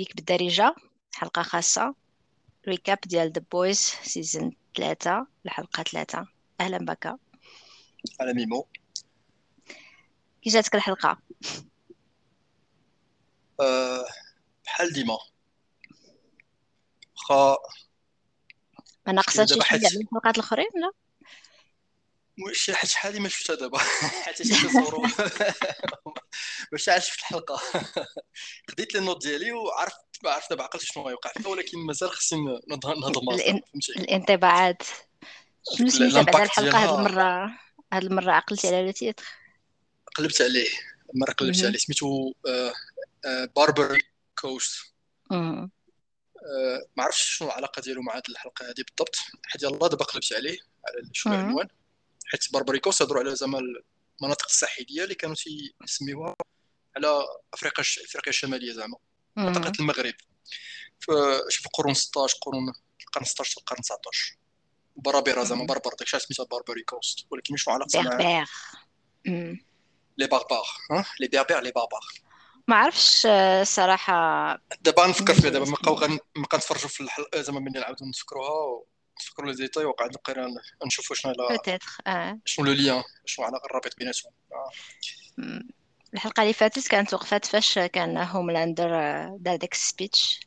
Geek بالدارجة حلقة خاصة. recap ديال The Boys saison ثلاثة الحلقة ثلاثة. أهلا بك. على ميمو. كي جاتك الحلقة؟ أه بحال ديما. واخا ما ناقصاتش شي حاجة على الحلقات الآخرين؟ لا. شي حاجة شحال ما شفتها دابا. حتى شي تصوروا باش عاد شفت الحلقة. خديت les notes ديالي وعرفت ما عرفت دابا عقلت شنو غيوقع فيها ولكن مازال خصني فهمتي؟ الانطباعات. شنو سميتها بعد الحلقة هاد. المرة هاد المرة عقلتي على le titre قلبت عليه. مرة قلبت. عليه. سميتو Barbary Coast مهم. ما عرفتش شنو العلاقة ديالو مع هذه الحلقة هذه بالضبط. حيت يلاه دابا قلبت عليه على شنو. العنوان حيت Barbary Coast هضروا على زعما المناطق الساحلية اللي كانوا تيسميوها على أفريقيا أفريقيا الشمالية زعما. منطقة المغرب. ف شوف القرون 16 قرون القرن 16 القرن 19 برابرة زعما. بربر داكشي علاش سميتها Barbary Coast ولكن شنو علاقتها مع. les barbares ها les berbères les barbares ما عرفش آه، صراحة. دابا نفكر فيها دابا نبقاو غن- نبقى نتفرجوا في الحلقة زعما ملي نعاودو نفكروها ونفكروا les détails وقعد نقرا نشوفوا شنو آه شنو le lien شنو على الرابط بيناتهم. مم. الحلقة اللي فاتت كانت وقفات فاش كان Homelander دار داك ال speech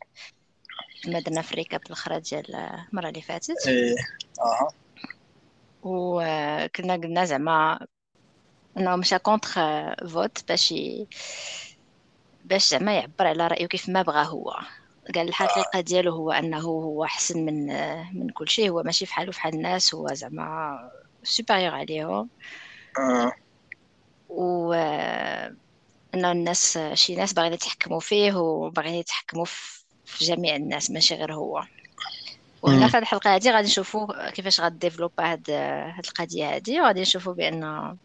كما درنا في ال recap الاخرى ديال المرة اللي فاتت إيه أها وكنا قلنا زعما انه مشى contre Vought باش ي... باش زعما يعبر على رايه كيف ما بغى هو قال الحقيقة ديالو هو أنه هو أحسن من من كل شيء هو ماشي فحالو فحال الناس هو زعما supérieur عليهم آه. و أنه الناس شي ناس باغيين يتحكموا فيه وباغيين يتحكموا في جميع الناس ماشي غير هو وهنا. في الحلقة هذه غادي نشوفوا كيفاش غا développa هاد هاد القضية هذه وغادي نشوفوا بأن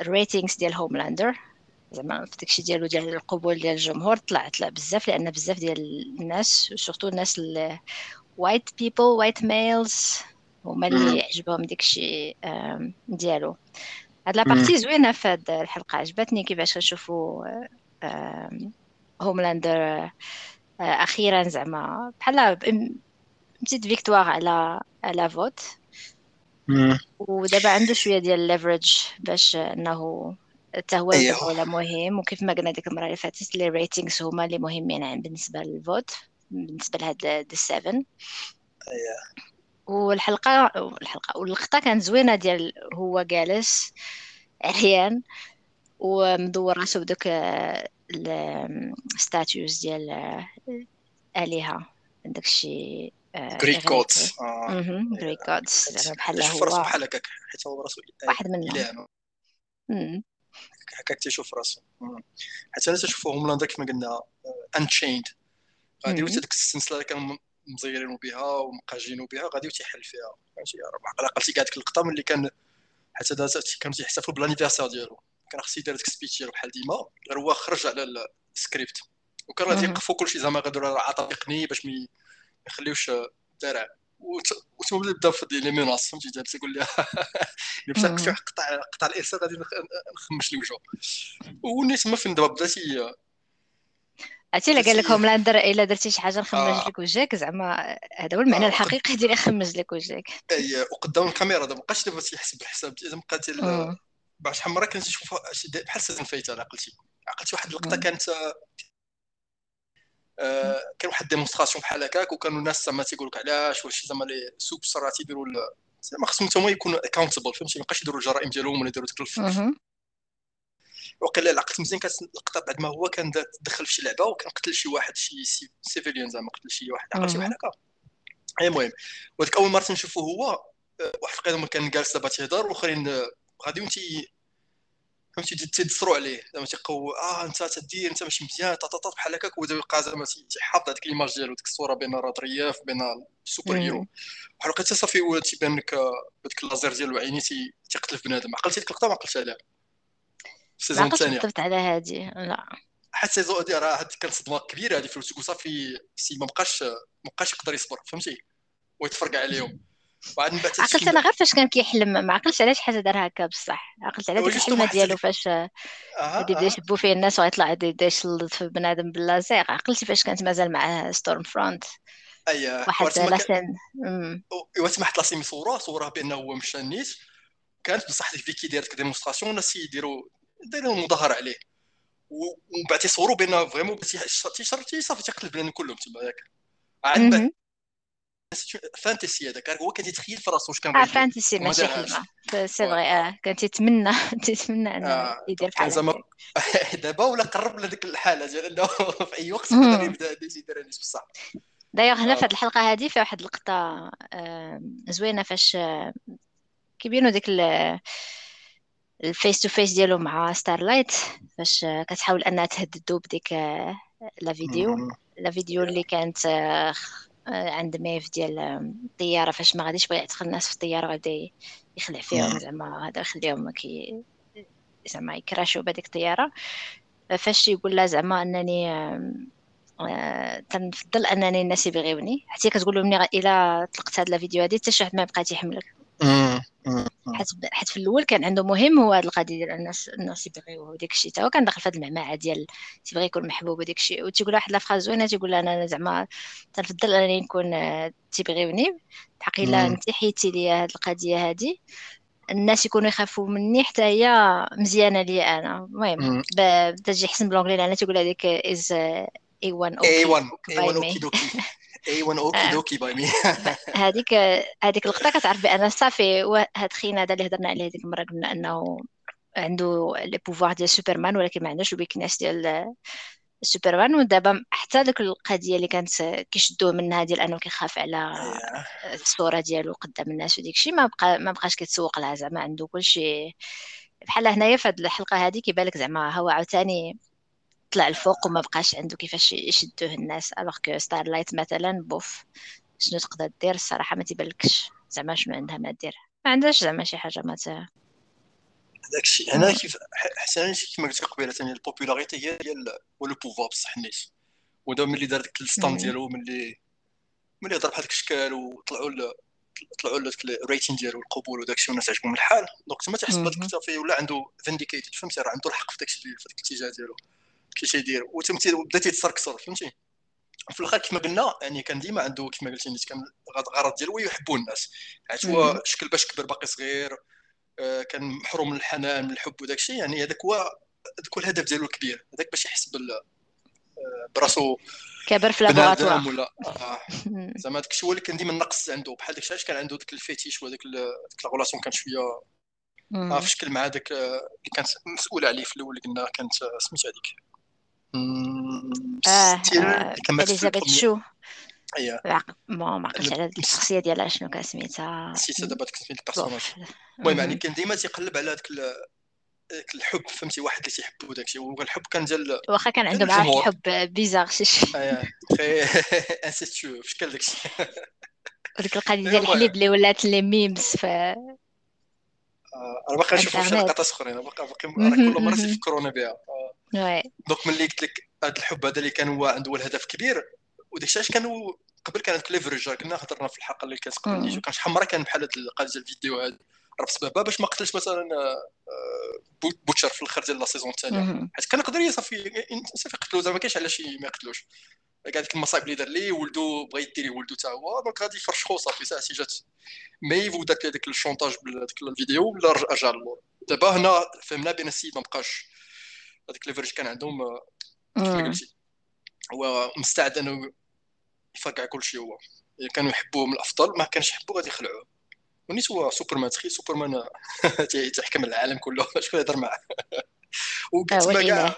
ال ratings ديال هوملاندر زعما في داكشي ديالو ديال القبول ديال الجمهور طلع طلع بزاف لأن بزاف ديال الناس surtout الناس white people white males هما. اللي عجبهم داكشي ديالو هاد la partie زوينة في هاد الحلقة عجبتني كيفاش كنشوفوا آم، هوملاندر آه، أخيرا زعما بحال beat فيكتوار على على Vought. ودابا عنده شوية ديال ال leverage باش إنه حتى هو أيوه. يوضع ولا مهم وكيف ما قلنا ديك المرة اللي فاتت les ratings هما اللي مهمين عن- بالنسبة لل Vought بالنسبة لهاد ال Seven أيوه. والحلقة الحلقة واللقطة كانت زوينة ديال هو جالس عريان ومدور راسو بدوك ال statues ديال داكشي Greek gods Greek gods زعما بحال هو. بحال هكاك حيت هو راسو واحد منهم. هكاك تيشوف راسو. حتى أنا تشوفو هوملاند كما قلنا unchained غادي مم. وتا ديك السلسلة اللي كانوا مزيرينو بها ومقاجينو بها غادي وتيحل فيها فهمتي على عقلتي كاع ديك اللقطة ملي كان حتى كانوا تيحتفلوا بال anniversaire ديالو كان خصو يدير ديك ال speech ديالو بحال ديما غير هو خرج على السكريبت وكان غادي مهم. يوقفوا كلشي زعما غادي عطا تقني باش ما يخليوش دارع وثم بدا في لي ميناس فهمتي جاب تيقول الا مشى مم. شي قطع قطع الارسال غادي نخ- نخمش لي وجهه وني تما فين دابا بداتي عرفتي إلا قال لك هوملاندر إلا درتي شي حاجة نخمج آه. لك وجهك زعما هذا هو المعنى آه. الحقيقي ديال يخمج لك وجهك أي وقدام الكاميرا دابا مابقاش دابا تيحسب بالحساب زعما بقات ال- مم. بعض شحال من مرة كنت دا- بحال saison فايت على عقلتي عقلتي واحد اللقطة. كانت آه، كان واحد démonstration بحال هكاك وكانوا الناس زعما تيقول لك علاش واش زعما les supes راه تيديروا زعما خصهم حتى هما يكونوا accountable فهمتي مابقاش يديروا الجرائم ديالهم ولا يديروا ديك. وقيلا عقلت مزيان كانت اللقطة بعد ما هو كان دخل في شي لعبة وكان قتل شي واحد شي ci- civilian زعما قتل شي واحد عقل شي. واحد هكا اي المهم وهذيك أول مرة تنشوفو هو آه، واحد القيد كان جالس دابا تيهضر والاخرين آه، غاديين تي فهمتي تي- تيدسروا عليه. زعما تيقو آه أنت تدير أنت ماشي مزيان تا بحال هكاك. وبدا يبقى زعما تي- تيحافظ هذيك ليماج ديالو ديك الصورة بين راد رياف بين السوبر هيرو. بحال هكا صافي هو تيبان لك بديك اللازر ديالو عيني تي- تيقتل في بنادم. عقلتي ديك اللقطة ما عقلتش عليها. السيزون الثانية. بالضبط على هادي. لا. حتى السيزون هادي راه كانت صدمة كبيرة هادي في وصافي سي ما بقاش ما بقاش يقدر يصبر فهمتي؟ ويتفرقع عليهم. وعاد من بعد عقلت أنا غير فاش كان كيحلم ما عقلتش علاش حاجة دار هكا بصح. عقلت على ديك الحلمة ديالو فاش يبدا يسبوا فيه الناس ويطلع يبدا يشلط في بنادم باللازير عقلتي فاش كانت مازال معاه ستورم فرونت اييه واحد لاسين حط لاسين صورة صورة بأنه هو مشى النيت كانت بصح ديك فيكي دارت ديمونستراسيون الناس يديروا يديروا مظاهره عليه. ومن بعد يصوروا بأنه فريمون تيشرتي صافي تيقلب بنادم كلهم تما ياك عاد fantasy هذاك هو كان يتخيل في راسو واش كان آه fantasy ماشي حلمه c'est vrai آه كان تيتمنى تيتمنى انه آه. يدير بحال زعما دابا ولا قرب لهذيك الحاله ديال انه في أي وقت يقدر يبدأ يدير هذه بصح دايوغ هنا في هذه الحلقة هذه فيها واحد اللقطه زوينة فاش كيبينوا ديك ال face to face ديالو مع Starlight فاش كتحاول أنها تهددو بديك لا فيديو. لا فيديو اللي كانت عند ميف ديال الطيارة فاش ما غاديش بغى يعتقل الناس في الطيارة وغادي يخلع فيهم زعما هذا يخليهم كي زعما يكراشوا بهذيك الطيارة. فاش يقول لها زعما أنني آه، تنفضل أنني الناس يبغيوني. حتى كتقول لهم إلا طلقت هاد الفيديو هادي حتى شي واحد ما بقى تيحملك حيت حيت في الأول كان عنده مهم هو هذه القضية ديال الناس الناس يبغيوه داك الشيء هو كان داخل في هذه المعمعة ديال تيبغي يكون محبوب وداك الشيء وتيقول واحد لافخاز زوينه تيقول أنا زعما تنفضل أنني نكون تيبغيوني بحق الا انت حيتي لي هذه القضية هذه الناس يكونوا يخافوا مني حتى هي مزيانة لي أنا. المهم تجي يحسن بالونجلي أنا تيقول هذيك از اي 1 أوكي 1 اي 1 أوكي اي 1 أوكي دوكي باي مي هذيك هذيك اللقطه كتعرف بأن صافي هاد خونا هذا اللي هضرنا عليه ديك المرة قلنا أنه عنده les pouvoirs ديال سوبرمان ولكن ما عندوش ال weakness ديال سوبرمان ودابا حتى ديك القضية اللي كانت كيشدوه منها ديال أنه كيخاف على الصورة ديالو قدام الناس وديك الشيء ما بقى ما بقاش كيتسوق لها زعما عنده كلشي. بحال هنايا في هذه الحلقة هذه كيبان لك زعما هو عاوتاني طلع الفوق وما بقاش عنده كيفاش يشدوه الناس. alors que Starlight مثلا bof شنو تقدر دير؟ الصراحة ما تيبانلكش. زعما شنو عندها ما دير؟ ما عندهاش زعما شي حاجة ما داكشي هنا كيف حسنا كيما قلت قبيلة ثاني البوبولاريتي هي هي هو لو بوفوار بصح الناس. ودابا ملي دار ديك الستاند ديالو ملي ملي هضر بحال داك الشكل وطلعوا طلعوا له ديك الريتين ديالو القبول وداكشي والناس عجبهم الحال. دونك تما تيحس بهذاك صافي ولا عنده فينديكيتد فهمتي؟ راه عنده الحق في داكشي في داك الاتجاه ديالو. كي تيدير وتمثيل بدا تيتسركسر فهمتي؟ في الآخر كما قلنا يعني كان ديما عنده كما قلتي نيت كان الغرض ديالو يحبوا الناس. حيت هو شكل باش كبر باقي صغير آه، كان محروم من الحنان من الحب وداك الشيء يعني هذاك هو هذاك هو الهدف ديالو الكبير. هذاك باش يحس بال آه، براسو كبر في لابوراتوار ولا آه. زعما داك الشيء هو اللي كان ديما ناقص عنده. بحال داك الشيء كان عنده داك الفيتيش وداك ديك لا كان شوية في شكل مع داك اللي كانت مسؤوله عليه في الأول قلنا كانت سميتها هذيك. آه إليزابيث شو. اييه ما ما عقلتش على الشخصية ديالها شنو كان سميتها. نسيت دابا ديك سميت ال personnage المهم يعني كان ديما تيقلب على داك الحب فهمتي واحد اللي تيحبو داكشي والحب كان ديال واخا كان عنده معاه حب bizarre شي شي. اييه incestueux في شكل داكشي وديك القضية ديال الحليب اللي ولات les memes ف أنا باقي نشوف شي لقطات اخرين باقي باقي كل مرة تيفكرونا بها. donc ملي قلت لك هذا الحب هذا اللي كان هو عنده الهدف كبير. وداك الشيء كانوا قبل كانت ك leverage قلنا هضرنا في الحلقة اللي كانت قبل كان شحال مره كان بحال هذه القضية الفيديو هذا راه بسببها باش ما قتلش مثلا آه، بوتشر في الآخر ديال la saison الثانية حيت كان يقدر صافي صافي يقتلو. زعما ما كاينش علاش ما يقتلوش. كاع ديك المصايب اللي دار ليه ولدو بغى يدير ولدو حتى هو. donc غادي يفرشخو صافي. ساعتي جات. ميف ودات داك ال chantage بديك الفيديو ولا رجع للور دابا هنا فهمنا بان السيد ما بقاش. هذيك leverage كان عندهم آه، قلتي؟ هو مستعد إنه يفرقع كل شيء. هو كانوا يحبوه من الأفضل ما كانش يحبوه غادي يخلعوه. ونيت هو سوبرمان تخيل سوبرمان تحكم العالم كله شكون يهضر معاه. وقلت ما كاع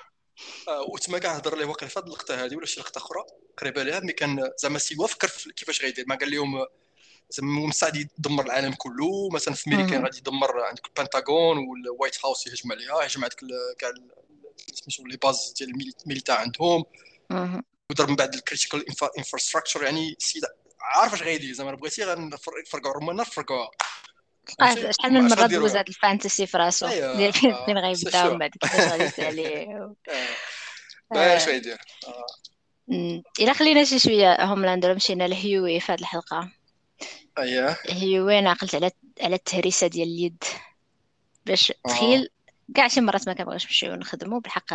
وتما كاع هضر ليه واقع في هذه اللقطة هذه ولا شي لقطة أخرى قريبة لها ملي كان زعما سيوا فكر كيفاش غيدير. ما قال لهم زعما مستعد يدمر العالم كله. مثلا في ميريكان غادي يدمر عندك البنتاغون وال White House يهجم عليها يهجم هذيك كاع سميتو les bases ديال ال militaire عندهم. وضرب من بعد ال critical infrastructure يعني السيد عارف اش غيدير زعما بغيتي غنفرقعوا رمانا نفرقعوها شحال من مرة دوز هذا ال fantasy في راسو؟ أيوة. ديال فين غيبدا ومن بعد كيفاش غادي يسالي يدير إلا خلينا شي شوية هوملاندر مشينا لهيوي في هذه الحلقة. اييه هي وين عقلت على على التهريسة ديال اليد. باش آه. تخيل كاع شي مرات ما كنبغيش نمشيو نخدمو بالحق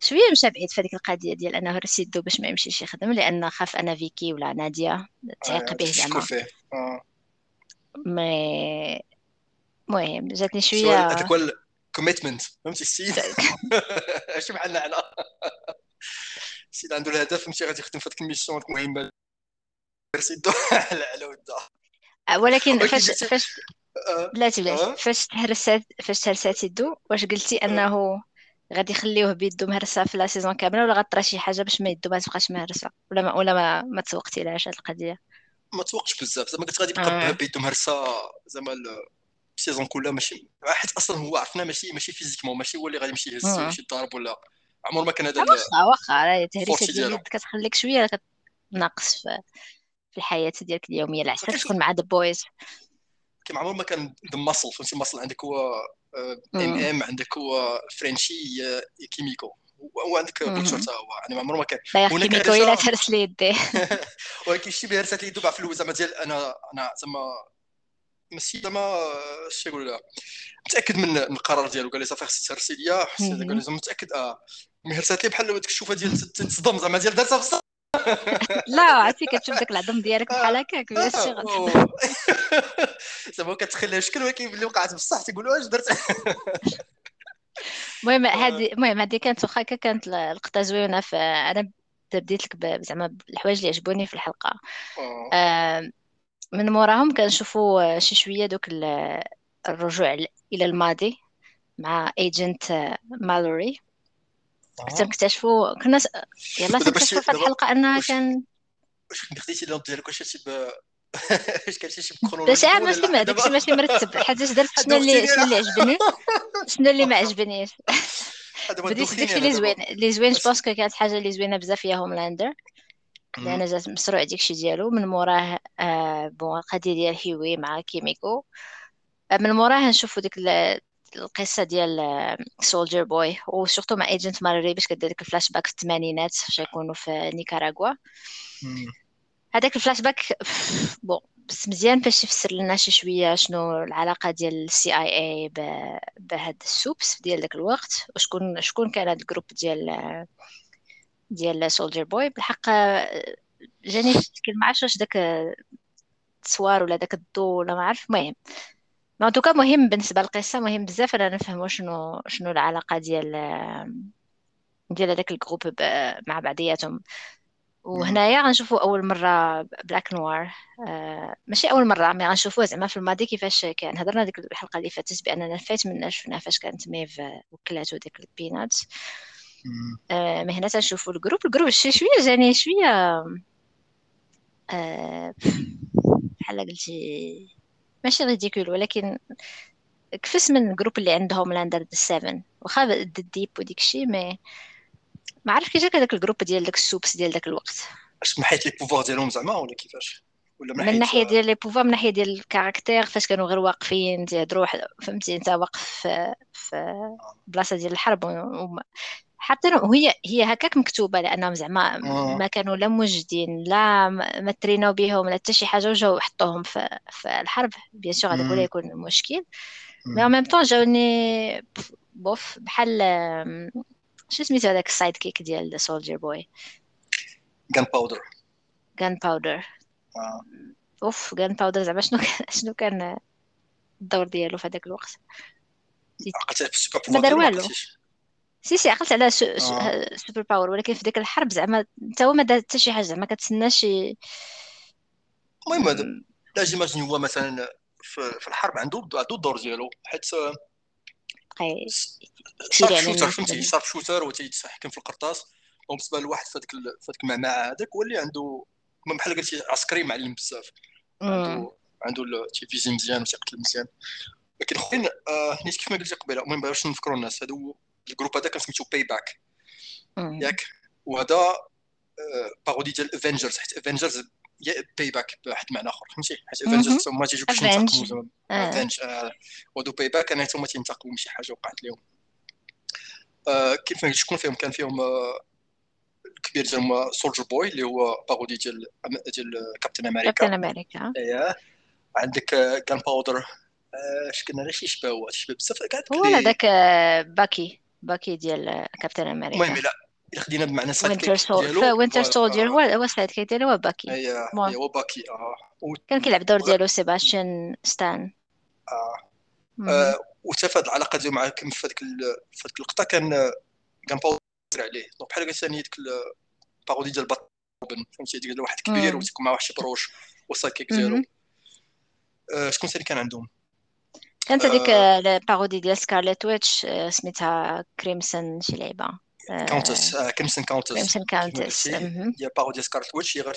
شوية مشى بعيد في هذيك القضية ديال أنه راه يدو باش ما يمشيش يخدم لأن خاف أنا فيكي ولا نادية تعيق آه، به زعما. آه. mais المهم جاتني شو شوية هذاك هو ال commitment فهمتي؟ السيد. ماشي بحالنا حنا السيد عنده الهدف فهمتي غادي يخدم في هذيك ال mission المهمه سيدو على على ولكن فاش فاش. بلاتي بلاتي آه. فاش تهرسات فاش تهرسات يدو واش قلتي أنه غادي يخليوه بيدو مهرسة في la saison كاملة ولا غطرا شي حاجة باش ما يدو ما تبقاش مهرسة ولا ما ولا ما, ما تسوقتي لهاش هاد القضية ما توقعش بزاف زعما قلت غادي آه. يبقى بيدو مهرسة زعما ال- السيزون كلها ماشي حيت أصلا هو عرفنا ماشي ماشي فيزيكمون ماشي هو اللي غادي يمشي يهز آه. يمشي يضارب ولا عمر ما كان هذا واخا واخا ديالو. اليد كتخليك شوية كتناقص في الحياة ديالك اليومية العسل تكون مع ذا بويز كيما عمر ما كان ذا ماسل فهمتي؟ ماسل عندك هو ام مم. ام عندك هو فرنشي آه، كيميكو هو عندك مم. بوتشر تا هو يعني ما كان. لا يا هناك كيميكو إلا تهرس لي يديه ولكن شي بها رسالت لي دوبا في الأول زعما ديال أنا أنا زعما ماشي زعما اش يقول لها. متأكد من القرار ديالو. قال لي صافي خصك تهرسي ليا. حسيت. قال لي زعما متأكد آه مي هرسات لي بحال ديك الشوفه ديال تصدم زعما ديال دارتها في الصح لا عرفتي كتشوف داك العظم ديالك بحال هكاك بلا شي غد- زعما كتخليها شكل ولكن اللي وقعت بصح تقول واش درت؟ المهم هذه المهم هذه كانت واخا كانت لقطه زوينة فانا بديت لك زعما الحوايج اللي عجبوني في الحلقة. آه. آه، من موراهم كنشوفوا شي شوية دوك ال- الرجوع إلى الماضي مع ايجنت مالوري حتى نكتشفوا كنا س... يلا تنكتشفوا في الحلقة أنها كان واش خديتي لونط ديالك؟ واش شي ب واش كان شي باش بكرونولوجي عا ماشي ما داكشي ماشي مرتب؟ حيت درت شنو اللي شنو اللي عجبني؟ شنو اللي ما عجبنيش؟ بديت داكشي اللي زوين اللي زوين جوبونس كانت حاجة اللي زوينة بزاف فيها هوملاندر لأن جات مسروع داكشي ديالو. من موراه آه bon القضية ديال هيوي مع كيميكو آه من موراه نشوفوا ديك القصة ديال سولجر بوي و surtout مع agent مالوري باش كدير ديك الفلاش باك في الثمانينات فاش يكونوا في نيكاراغوا هذاك ال flashback bon بس مزيان باش يفسر لنا شي شوية شنو العلاقة ديال ال CIA بهاد ال supes ديال داك الوقت وشكون شكون كان هاد ال groupe ديال ديال سولجر بوي بالحق آه، جاني ما عرفتش واش داك التصوير ولا داك الضوء ولا ما عرف. المهم en tout cas مهم بالنسبة للقصة مهم بزاف. أنا نفهموا شنو شنو العلاقة ديال ديال هذاك ال groupe مع بعضياتهم. وهنايا غنشوفوا أول مرة بلاك نوار آه ماشي أول مرة mais غنشوفوه زعما في الماضي كيفاش كان. هضرنا ديك الحلقة اللي فاتت بأننا فات منا شفنا فاش كانت ميف وكلاتو ديك البينات. آه mais هنا تنشوفوا ال groupe. ال groupe شي شوية جاني شوية آه بحال قلتي ماشي ridicule ولكن كفس من ال groupe اللي عندهم لاندر 7 واخا الديب وديك الشيء mais ما عرف كي جاك هذاك ال groupe ديال داك ال supes ديال داك الوقت. اش من حيث les pouvoirs ديالهم زعما ولا كيفاش؟ ولا من حيث- ناحية ديال les pouvoirs من ناحية ديال ال caractère فاش كانوا غير واقفين تيهضروا فهمتي انت واقف في في بلاصة ديال الحرب حتى وهي هي هكاك مكتوبة لأنهم زعما آه. ما كانوا لا موجدين لا ما تريناو بهم لا حتى شي حاجة وجاو حطوهم في في الحرب bien sûr هذاك. ولا يكون مشكل. مي en ميم طون جاوني bof بحال شو سميتو هذاك ال sidekick ديال سولجر بوي كان Powder Gunpowder. أوف Gunpowder زعما شنو شنو كان الدور ديالو في هذاك الوقت ما دار والو. si si عقلت على سو آه. super power ولكن في ديك الحرب زعما انت هو ما دار حتى شي حاجة زعما كتسنى شي المهم هذا لا j'imagine هو مثلا في الحرب عنده عنده الدور ديالو حيت sharp shooter فهمتي. sharp shooter وتيتحكم في القرطاس وبالنسبه لواحد في هذيك في هذيك المعمعة هذاك هو اللي عنده بحال قلتي عسكري معلم بزاف. عنده عنده تيفيزيون مزيان وتيقتل مزيان لكن خوين آه نيت كيف ما قلتي قبيلة المهم باش نفكروا الناس هادو ال group هذا كان سميتو Payback. ياك؟ وهذا آه parodie ديال افنجرز حيت افنجرز يا Payback بواحد المعنى آخر فهمتي؟ حيت. افنجرز هما تيجيو باش. ينتقموا آه. افنج ودو Payback أنا هما تينتقموا من شي حاجة وقعت لهم آه كيف ما شكون فيهم؟ كان فيهم آه كبير ديال Soldier Boy اللي هو parodie ديال ديال كابتن أمريكا كابتن أمريكا اييه عندك كان powder اش كنا شي شبه هو شبه بزاف كاع هو هذاك باكي باكي ديال كابتن أمريكا المهم لا خدينا بمعنى side Winter Soldier Winter Soldier هو هو sidekick ديالو هو باكي. اييه هو باكي آه. كان كيلعب الدور ديالو سيباستيان ستان. آه. وحتى في هذه العلاقة ديالو مع كيما في هذيك في هذيك اللقطه كان كان powder عليه. donc بحال قلت ثاني ديك ال parodie ديال باتن فهمتي؟ ديك واحد كبير وتيكون مع واحد شي proche وال sidekick ديالو شكون ثاني كان عندهم؟ كانت هذيك ال parodie ديال Scarlet Witch سميتها Crimson شي لعبه Countess Crimson Countess Crimson Countess هي parodie Scarlet Witch هي غير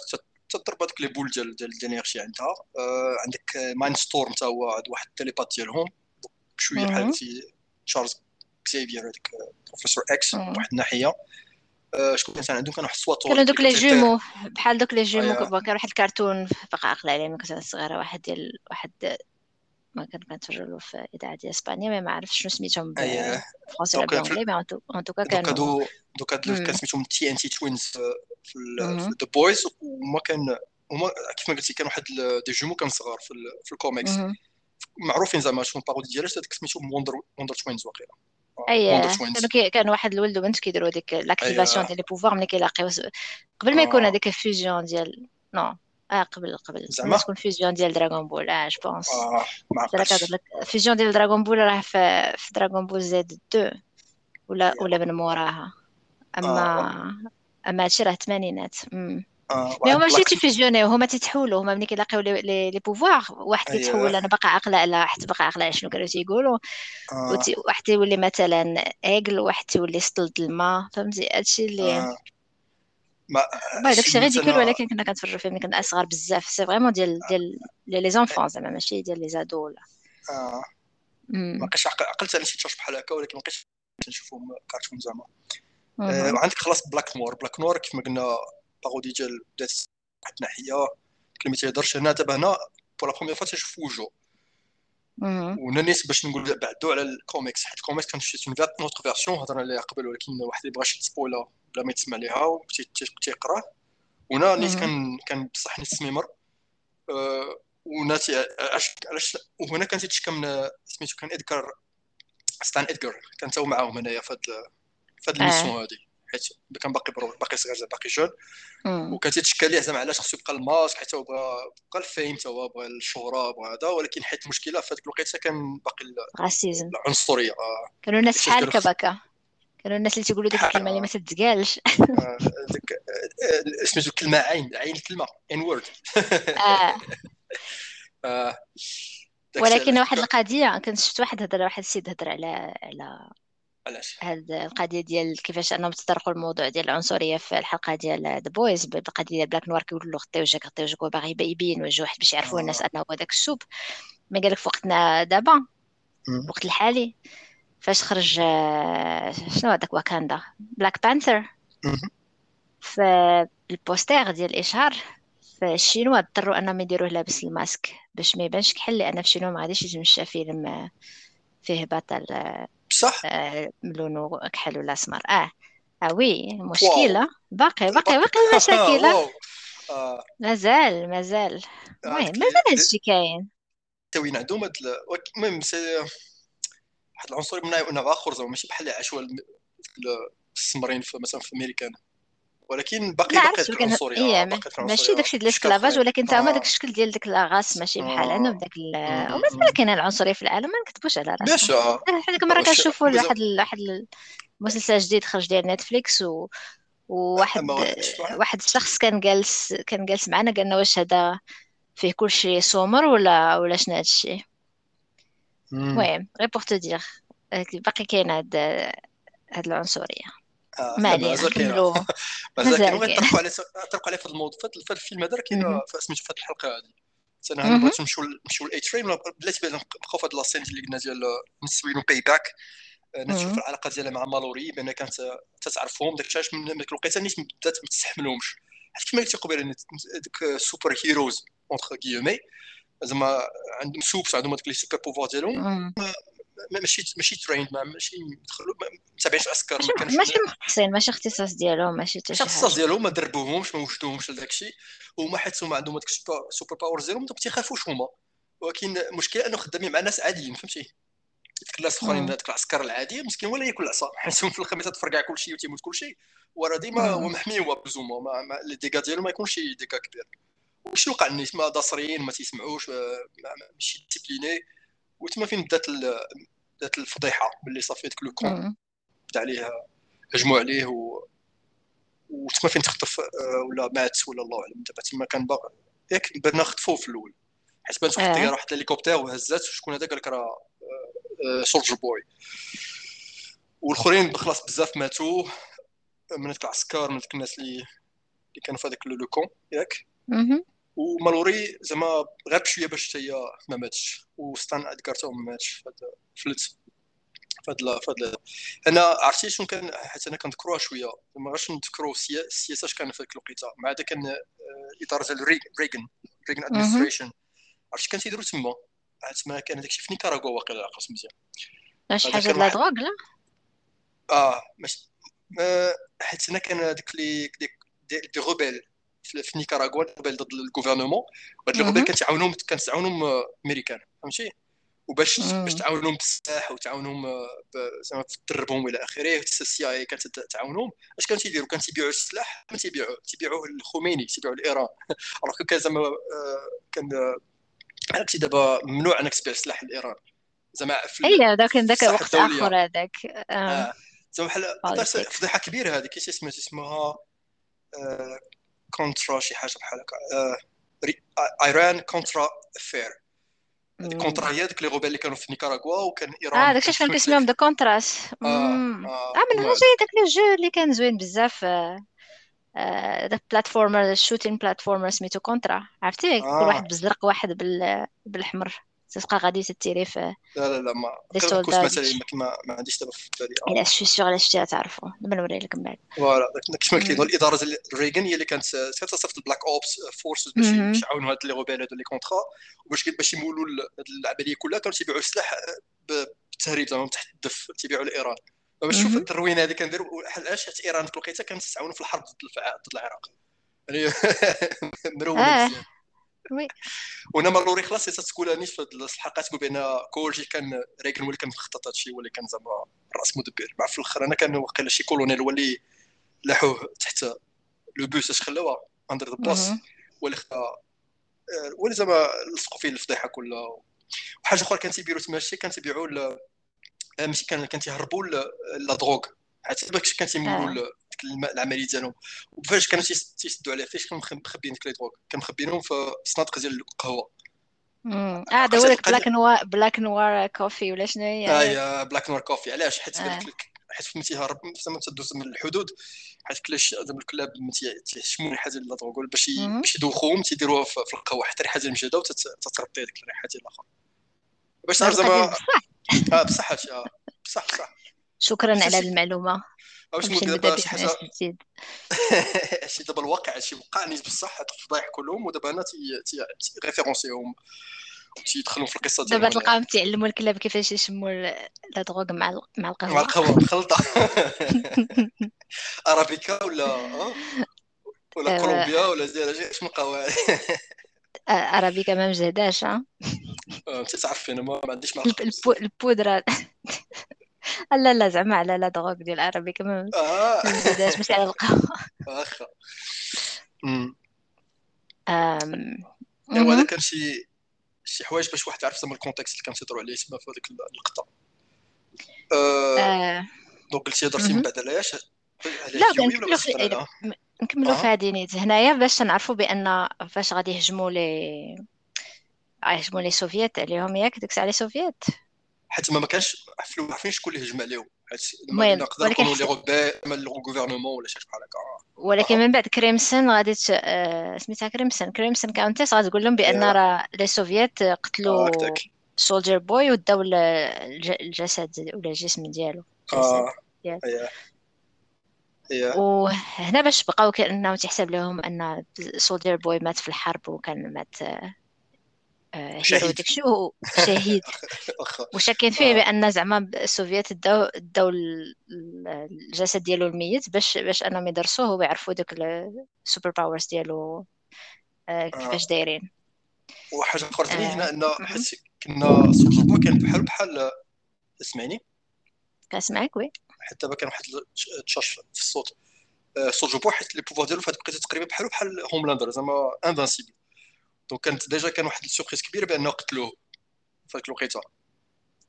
تضرب هذوك les boules ديال ديال ال énergie عندها. عندك Mindstorm تا هو واحد ال télépathe ديالهم. بشوية بحال تشارلز كزيفير هذاك Professor X واحد الناحية. شكون كان عندهم كان واحد السواطور كانوا دوك les jumeaux بحال دوك les jumeaux كان واحد الكرتون بقى عقل عليه ملي كنت صغيرة واحد ديال واحد ما كان كنتفرج له في إذاعة ديال إسبانيا ما عرفتش شنو سميتهم بالفرنسي ولا بالانجلي mais en tout cas كانوا دوك دوك كان سميتهم TNT Twins في The Boys وما كان هما كيف ما قلتي كان واحد des jumeaux كان صغار في, في الكوميكس. معروفين زعما شنو ال parodie ديالها هذاك سميتهم Wonder Wonder Twins واقيلا. أي كانوا كان واحد الولد وبنت كيديروا ديك l'activation ديال les pouvoirs ملي كيلاقيو قبل ما يكون هذيك ال fusion ديال نو آه قبل قبل زعما؟ تكون fusion ديال Dragon Ball آه je pense que fusion ديال Dragon Ball راه في, في Dragon Ball Z 2 ولا ولا من موراها. اما أما هادشي راه الثمانينات آه mais هما ماشي تي fusionner يو هما تيتحولوا. هما ملي كيلاقيو les les pouvoirs واحد تيتحول أنا باقا عاقلة على حتى باقا عاقلة على شنو كانوا تيقولوا. آه. واحد تيولي مثلا eagle واحد تيولي سطل الماء. فهمتي؟ هادشي اللي ما داكشي غير ديكول ولكن كنا كنتفرجوا فيه ملي كنا اصغر بزاف c'est vraiment ديال ديال les enfants زعما ماشي ديال les ados ولا آه ما بقيتش عقلت على شي تشوش بحال هكا ولكن ما بقيتش نشوفهم كارتون زعما آه وعندك خلاص بلاك نوار بلاك نوار كيف ما قلنا بارودي ديال بدات واحد الناحيه كلمه تيهضرش هنا دابا هنا بور لا بروميير فوا تنشوف وجهه وهنا نيت باش نقول بعدو على الكوميكس. حيت الكوميكس كانت شي اون نوتر فيرسيون هضرنا عليها قبل ولكن واحد اللي بغاش يتسبويلا بلا ما يتسمع ليها وتيقراه وهنا نيت كان كان بصح نيت سميمر أه ونات علاش علاش وهنا كان تيتشكى من سميتو كان ادكار ستان ادكار كان تا معاهم هنايا في هاد في هاد ال mission هادي. كان باقي باقي صغير باقي jeune. وكان تيتشكى ليه زعما علاش خصو يبقى الماسك حيت هو بغى بقى ال fame تا هو بغى الشهرة بغى هذا. ولكن حيت المشكلة في هذيك الوقيتة كان باقي العنصرية. آه. كانوا الناس بحال كبكا كانوا الناس اللي تيقولوا ديك الكلمة اللي ما تتقالش. ديك سميتو الكلمة عين عين الكلمة N word ولكن واحد القضية كنت شفت واحد هضر واحد السيد هضر على على علاش؟ هاد القضية ديال كيفاش انهم تطرقوا الموضوع ديال العنصرية في الحلقة ديال The Boys بالقضية ديال Black Noir كيقولوا له غطي وجهك غطي وجهك وباغي يبين وجه واحد باش يعرفوا الناس انه هو داك ال supe. mais قالك في وقتنا دابا الوقت الحالي فاش خرج شنو هذاك واكاندا Black Panther في ال poster ديال الاشهار في الشينوا اضطروا انهم يديروه لابس الماسك؟ باش ما يبانش كحل لأن في الشينوا ما غاديش يتمشى فيلم فيه بطل بصح لونه كحل ولا اسمر آه. آه oui مشكلة. باقي باقي باقي المشاكل آه. مازال مازال. المهم مازال هادشي كاين. وين عندهم هاد المهم واحد العنصري من نوع اخر زعما ماشي بحال عاشوا السمرين في مثلا في امريكان ولكن باقي باقي العنصرية. هي ماشي داكشي ديال الاسكلافاج ولكن تا هما داك الشكل ديال ديك لاغاس ماشي بحال عندهم داك ومازال كاين العنصرية في العالم ما نكذبوش على راسنا. ديك المره كنشوفوا واحد واحد المسلسل جديد خرج ديال نتفليكس و وواحد واحد الشخص كان جالس كان جالس معنا قال لنا واش هذا فيه كلشي سومر ولا ولا شنو هادشي المهم غير بوغ تو دير باقي كاين هاد هاد العنصرية. آه ما علينا كاين مازال كاين طرقوا عليه طرقوا عليه في الموضوع؟ في هذا الفيلم هذا كاين سميتو في الحلقة هذه أنا بغيت نمشيو نمشيو لاي ترين بلاتي نبقاو في هذه لاسين اللي قلنا ديال نسوينو باي باك نشوف العلاقة ديالها مع مالوري بان كانت تتعرفهم. داك علاش من ديك الوقيته نيت بدات ما تستحملهمش. حيت كما قلتي قبيلة ديك super heroes entre guillemets زعما عندهم supes عندهم هذوك les super pouvoirs ديالهم. ماشي ماشي trained ماشي دخلوا ما تابعينش عسكر ما كانش ماشي مختصين ماشي اختصاص ديالهم ماشي حتى شي حاجة. الاختصاص ديالهم ما دربوهمش ما وجدوهمش لذاك الشيء هما حيت هما عندهم هذاك ال super power ديالهم donc تيخافوش هما. ولكن المشكلة أنه خدامين مع ناس عاديين فهمتي؟ ديك الناس الأخرين هذاك العسكر العادي مسكين ولا ياكل العصا حيت في الخميس تفرقع كل شيء وتيموت كل شيء. وراه ديما هو محمي هو بزوما ما لي ديكا ديالو ما يكونش ديكا كبير. وشنو وقع الناس ما داصرين ما تيسمعوش ماشي ديسيبليني وتما فين بدات بدات الفضيحة باللي صافي داك لو كون بدأ عليه هجموا عليه و وتما فين تخطف آه، ولا مات ولا الله أعلم. دابا تما كان باغي ياك برنا خطفوه في الأول. حيت بانت واحد الطياره واحد الهليكوبتر وهزات شكون هذا قال لك راه Soldier Boy والآخرين خلاص بزاف ماتوا. من العسكر من الناس اللي اللي كانوا في هذاك le camp ياك؟ ومالوري زعما غير بشوية باش هي ما ماتش و Stan Edgar تا هو ما ماتش فلت فهاد فهاد أنا عرفتي شنو كان حيت أنا كنذكروها شوية ما غاش نذكروا السياسة اش كان في ذاك الوقيتة. مع هذا كان إطار ديال ريغن Reagan administration عرفتي كان تيديروا تما تما كان داكشي في نيكاراغوا واقيلا عقلت مزيان. شي حاجة la drogue لا؟ آه ماشي حيت هنا كان ديك les des rebelles في نيكاراغوا rebelles ضد ال gouvernement وهاد ال rebelles كانت تعاونهم كانت تعاونهم أمريكان فهمتي؟ وباش باش تعاونهم بالسلاح وتعاونهم زعما تدربهم إلى آخره ال CIA كانت تعاونهم. أش كانوا تيديروا؟ كانوا تيبيعوا السلاح ما تيبيعوا تيبيعوه للخميني تيبيعوا لإيران. alors كان زعما كان عرفتي دابا ممنوع إنك تبيع السلاح لإيران. زعما في اي هذاك ذاك وقت آخر هذاك. آه. زعما بحال فضيحة كبيرة هذه كيفاش اسمها اسمها كونترا شي حاجة بحال هكا. Iran Contra affair الكونترا هي ديك les rebelles اللي كانوا في نيكاراغوا وكان إيران آه داكشي كان كيسميهم the Contras آه, آه من هنا جاي داك le jeu اللي كان زوين بزاف ذاك platformer ال shooting platformer سميتو Contra عرفتي؟ كل واحد بالزرق واحد بالاحمر تبقى غادي تتيري في لا لا لا ما كوس مثلا ما, ما عنديش دابا في بالي. لا سو سيغ علاش شتيها تعرفوا دابا نوري لك من بعد. voilà كيف ما قلت الإدارة ديال ريغن هي اللي كانت تصيفط ال black ops forces باش يعاونوا هاد les rebelles هادو les Contras وباش باش يمولوا هاد العملية كلها كانوا تيبيعوا السلاح بالتهريب زعما تحت الدف تيبيعوا لإيران. باش تشوف التروينة هذه كنديروا علاش حيت إيران في الوقيتة كانت تتعاون في الحرب ضد العراق. يعني مروله آه. oui. وأنا مالوري خلاص تقول في الحلقة تقول بأن كلشي كان ريغن هو اللي كان مخطط هذا الشيء هو اللي كان زعما راس مدبر مع في الأخر أنا كان واقيلا شي كولونيل هو اللي لاحوه تحت le bus اش خلاوه under the bus هو اللي خا هو اللي زعما لصقوا فيه الفضيحة كلها. وحاجة أخرى كان تيبيعوا تما كان تيبيعوا ماشي كان كان تيهربوا la drogue. حتى باش كان تيمولوا آه. العملية ديالهم. وفاش كانوا تيسدوا عليه فاش كانوا مخبيين ديك les drogues كانوا مخبينهم في الصنادق ديال القهوة. آه هذا هو Black Noir, Black Noir coffee ولا شنو هي؟ آه Black Noir coffee علاش؟ حيت آه. حيت فهمتي تيهرب زعما تدوز من الحدود. حيت كلاش زعما الكلاب تيشموا ريحة ديال لا باش باش يدوخوهم تيديروها في القهوة. حتى ريحة ديال المجهدة وتتربي ديك الريحة ديال الآخر. باش تعرف زعما آه بصح بصح بصح. شكرا على المعلومة. واش نقول دابا شي حاجة؟ شي دابا الواقع شي وقعني بصح هاد الفضايح كلهم ودابا أنا تي référencer هم تيدخلوا في القصة دابا تلقاهم تعلموا الكلاب كيفاش يشموا la drogue مع مع القهوة. مع القهوة مخلطه أرابيكا ولا ولا كولومبيا ولا زي شنو قهوة. أرابيكا ما مجهداش ها. أنت تعرفي أنا ما عنديش مع البودرة. لا لا زعما على la drogue ديال العربي كما آه. ماشي على القهوة. واخا ايوا هذا كان شي شي حوايج باش واحد يعرف زعما ال contexte اللي كان تيهضروا عليه تما في هذيك اللقطه آه، donc قلتي هضرتي من بعد علاش؟ لا نكملوا في هذه نيت. هنايا باش تنعرفوا بأن فاش غادي يهجموا لي يهجموا les Soviets عليهم ياك ديك الساعة les Soviets حيت ما كانش عارفين شكون اللي هجم عليهم. نقدر نقولوا les rebelles ما ال gouvernement ولا شي بحال هكا. ولكن من بعد Crimson غادي آه، سميتها Crimson, Crimson Countess غادي تقول لهم بأن راه les Soviets قتلوا Soldier Boy وداو الجسد ولا الجسم ديالو. آه. وهنا باش بقاو كأنه تيحسب لهم أن Soldier Boy مات في الحرب وكان مات آه، شهيد. هو شهيد. واخا وشاكين فيه؟ آه. بأن زعما السوفيات داو داو ال- ال- الجسد ديالو الميت باش باش أنهم يدرسوه ويعرفوا دوك ال super powers ديالو آه، كيفاش دايرين. وحاجه أخرى ثاني. هنا إن. حيت كنا بوي كان بحال بحال اسمعني. كنسمعك oui. دابا كان واحد التشاش في الصوت. سولجر بوي حيت les pouvoirs ديالو فهاد بقيت تقريبا بحال بحال هوملاندر زعما invincible donc كانت déjà كان واحد ال surprise كبيره بانه قتلوه في هذيك الوقيته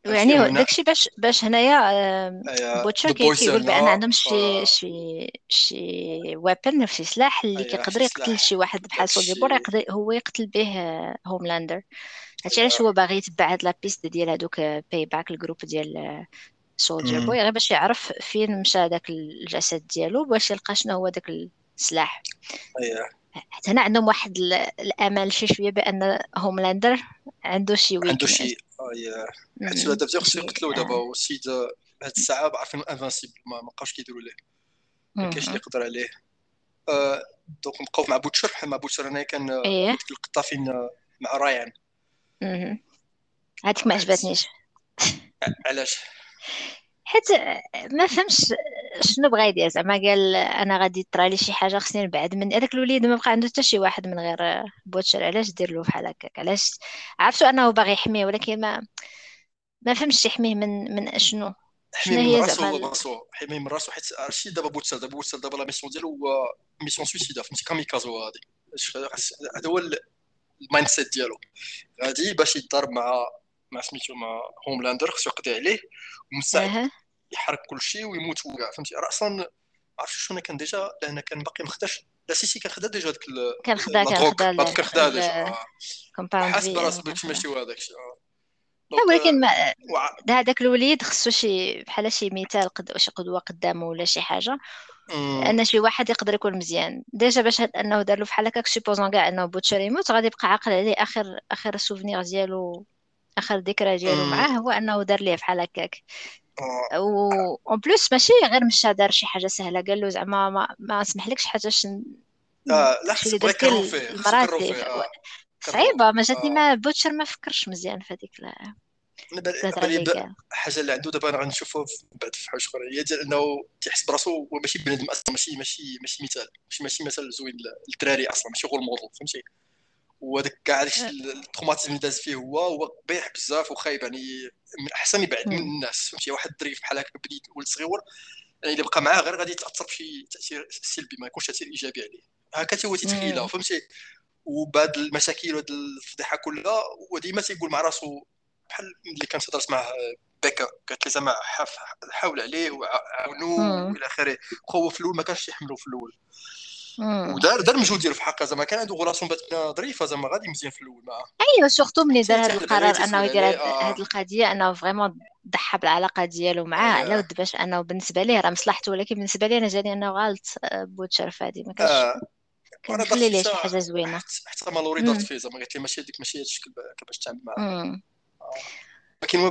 يعني داكشي باش باش هنايا بوتشر كيقول بان عندهم شي. شي شي weapon شي سلاح اللي كيقدر يقتل. شي واحد بحال داكشي. سولجر بوي يقدر هو يقتل به هوملاندر هادشي. علاش هو باغي يتبع هاد la piste ديال هادوك باي باك ال groupe ديال سولجر. بوي غير باش يعرف فين مشى داك الجسد ديالو باش يلقى شنو هو داك السلاح. حتى هنا عندهم واحد ال- الأمل شي شوية بأن هوملاندر عنده شي عنده weakness شي أيا. حيت دابا دابا خصو يقتلو دابا آه. والسيد هاد الساعة عارفين invincible ما بقاوش كيديروا ليه. ما كاينش اللي يقدر عليه. آه، donc نبقاو مع بوتشر بحال مع بوتشر أنا كان آه، إيه. ديك اللقطة فين آه، مع رايان. هاديك ما عجبتنيش. علاش؟ حيت ما فهمش شنو بغا يدير؟ زعما قال أنا غادي يطرى لي شي حاجة خصني نبعد من هذاك الوليد ما بقى عنده حتى شي واحد من غير بوتشر علاش دير له بحال هكاك؟ علاش؟ عرفتو أنه باغي يحميه ولكن ما ما فهمش يحميه من من شنو؟ شنو هي زعما؟ هو ال- براسو حمي من راسو حيت عرفتي دابا بوتشر دابا بوتشر دابا la mission ديالو هو mission suicide فهمتي؟ kamikaze هادي. هذا هو ال- ال mindset ديالو. غادي باش يضرب مع مع سميتو مع هوملاندر خصو يقضي عليه ومن بعد يحرق كل شيء ويموت هو كاع فهمتي راه أصلا عرفت شنو كان déjà لأن كان باقي ما خداش لا si si كان خدا déjà ال- كان خدا كان خدا drogue كان ال- déjà آه. حاس في براسو خدا. ماشي هو آه. ولكن ما آه، وع- هذاك الوليد خصو شي بحال شي مثال قد شي قدوة قدامه ولا شي حاجة. أن شي واحد يقدر يكون مزيان déjà باش هاد أنه دار له بحال هكاك supposons كاع أنه بوتشر يموت غادي يبقى عاقل عليه اخر آخر souvenir ديالو آخر ذكرى ديالو. معاه هو أنه دار ليه بحال هكاك آه. و en plus ماشي غير مشى دار شي حاجة سهلة. قال له زعما ما, ما نسمحلكش حتى ش آه، لا شي خص اللي بغا درتي يكرهو فيه آه. صعيبة ما جاتني آه. ما بوتشر ما فكرش مزيان في هذيك ال- أنا بال- الهضره بالي اللي حاجة عنده دابا في- بعد في حاجة أخرى. هي ديال إنه تيحس براسو هو ماشي بنادم أصلا ماشي ماشي ماشي مثال. ماشي ماشي مثال زوين للدراري أصلا ماشي غير الموديل فهمتي؟ وهذاك كاع داك ال traumatisme اللي داز فيه هو هو قبيح بزاف وخايب يعني من أحسن يبعد من مم. الناس فهمتي واحد الدري بحال هكا بديت ولد صغير يعني اللي بقى معاه غير غادي يتأثر بشي تأثير سلبي ما يكونش تأثير إيجابي عليه هكا هو تيتخيلها مم. فهمتي وبعد المشاكل وهاد الفضيحة كلها وديما تيقول مع راسو بحال اللي كانت تهضر معاه بيكا قالت لي زعما حاول عليه وعاونوه. وإلى آخره هو في الأول ما كانش يحملو في الأول. ودار دار المجهود ديالو في حقه زعما كان عنده relation باينة ظريفة زعما غادي مزيان في الأول معاه ايوا surtout ملي دار هذا القرار أنه يدير آه. هاد القضية أنه vraiment ضحى بالعلاقه ديالو معاه أيوة. على ود باش أنه بالنسبة ليه راه مصلحته ولكن بالنسبة لي أنا جاني أنه غلط آه، بوتشر في هادي ما كانش آه. ليه شي حاجة زوينة حتى- مالوري مم. دارت فيه زعما قالت لي ماشي هذيك ماشي هذا الشكل باش تعامل معاه. ولكن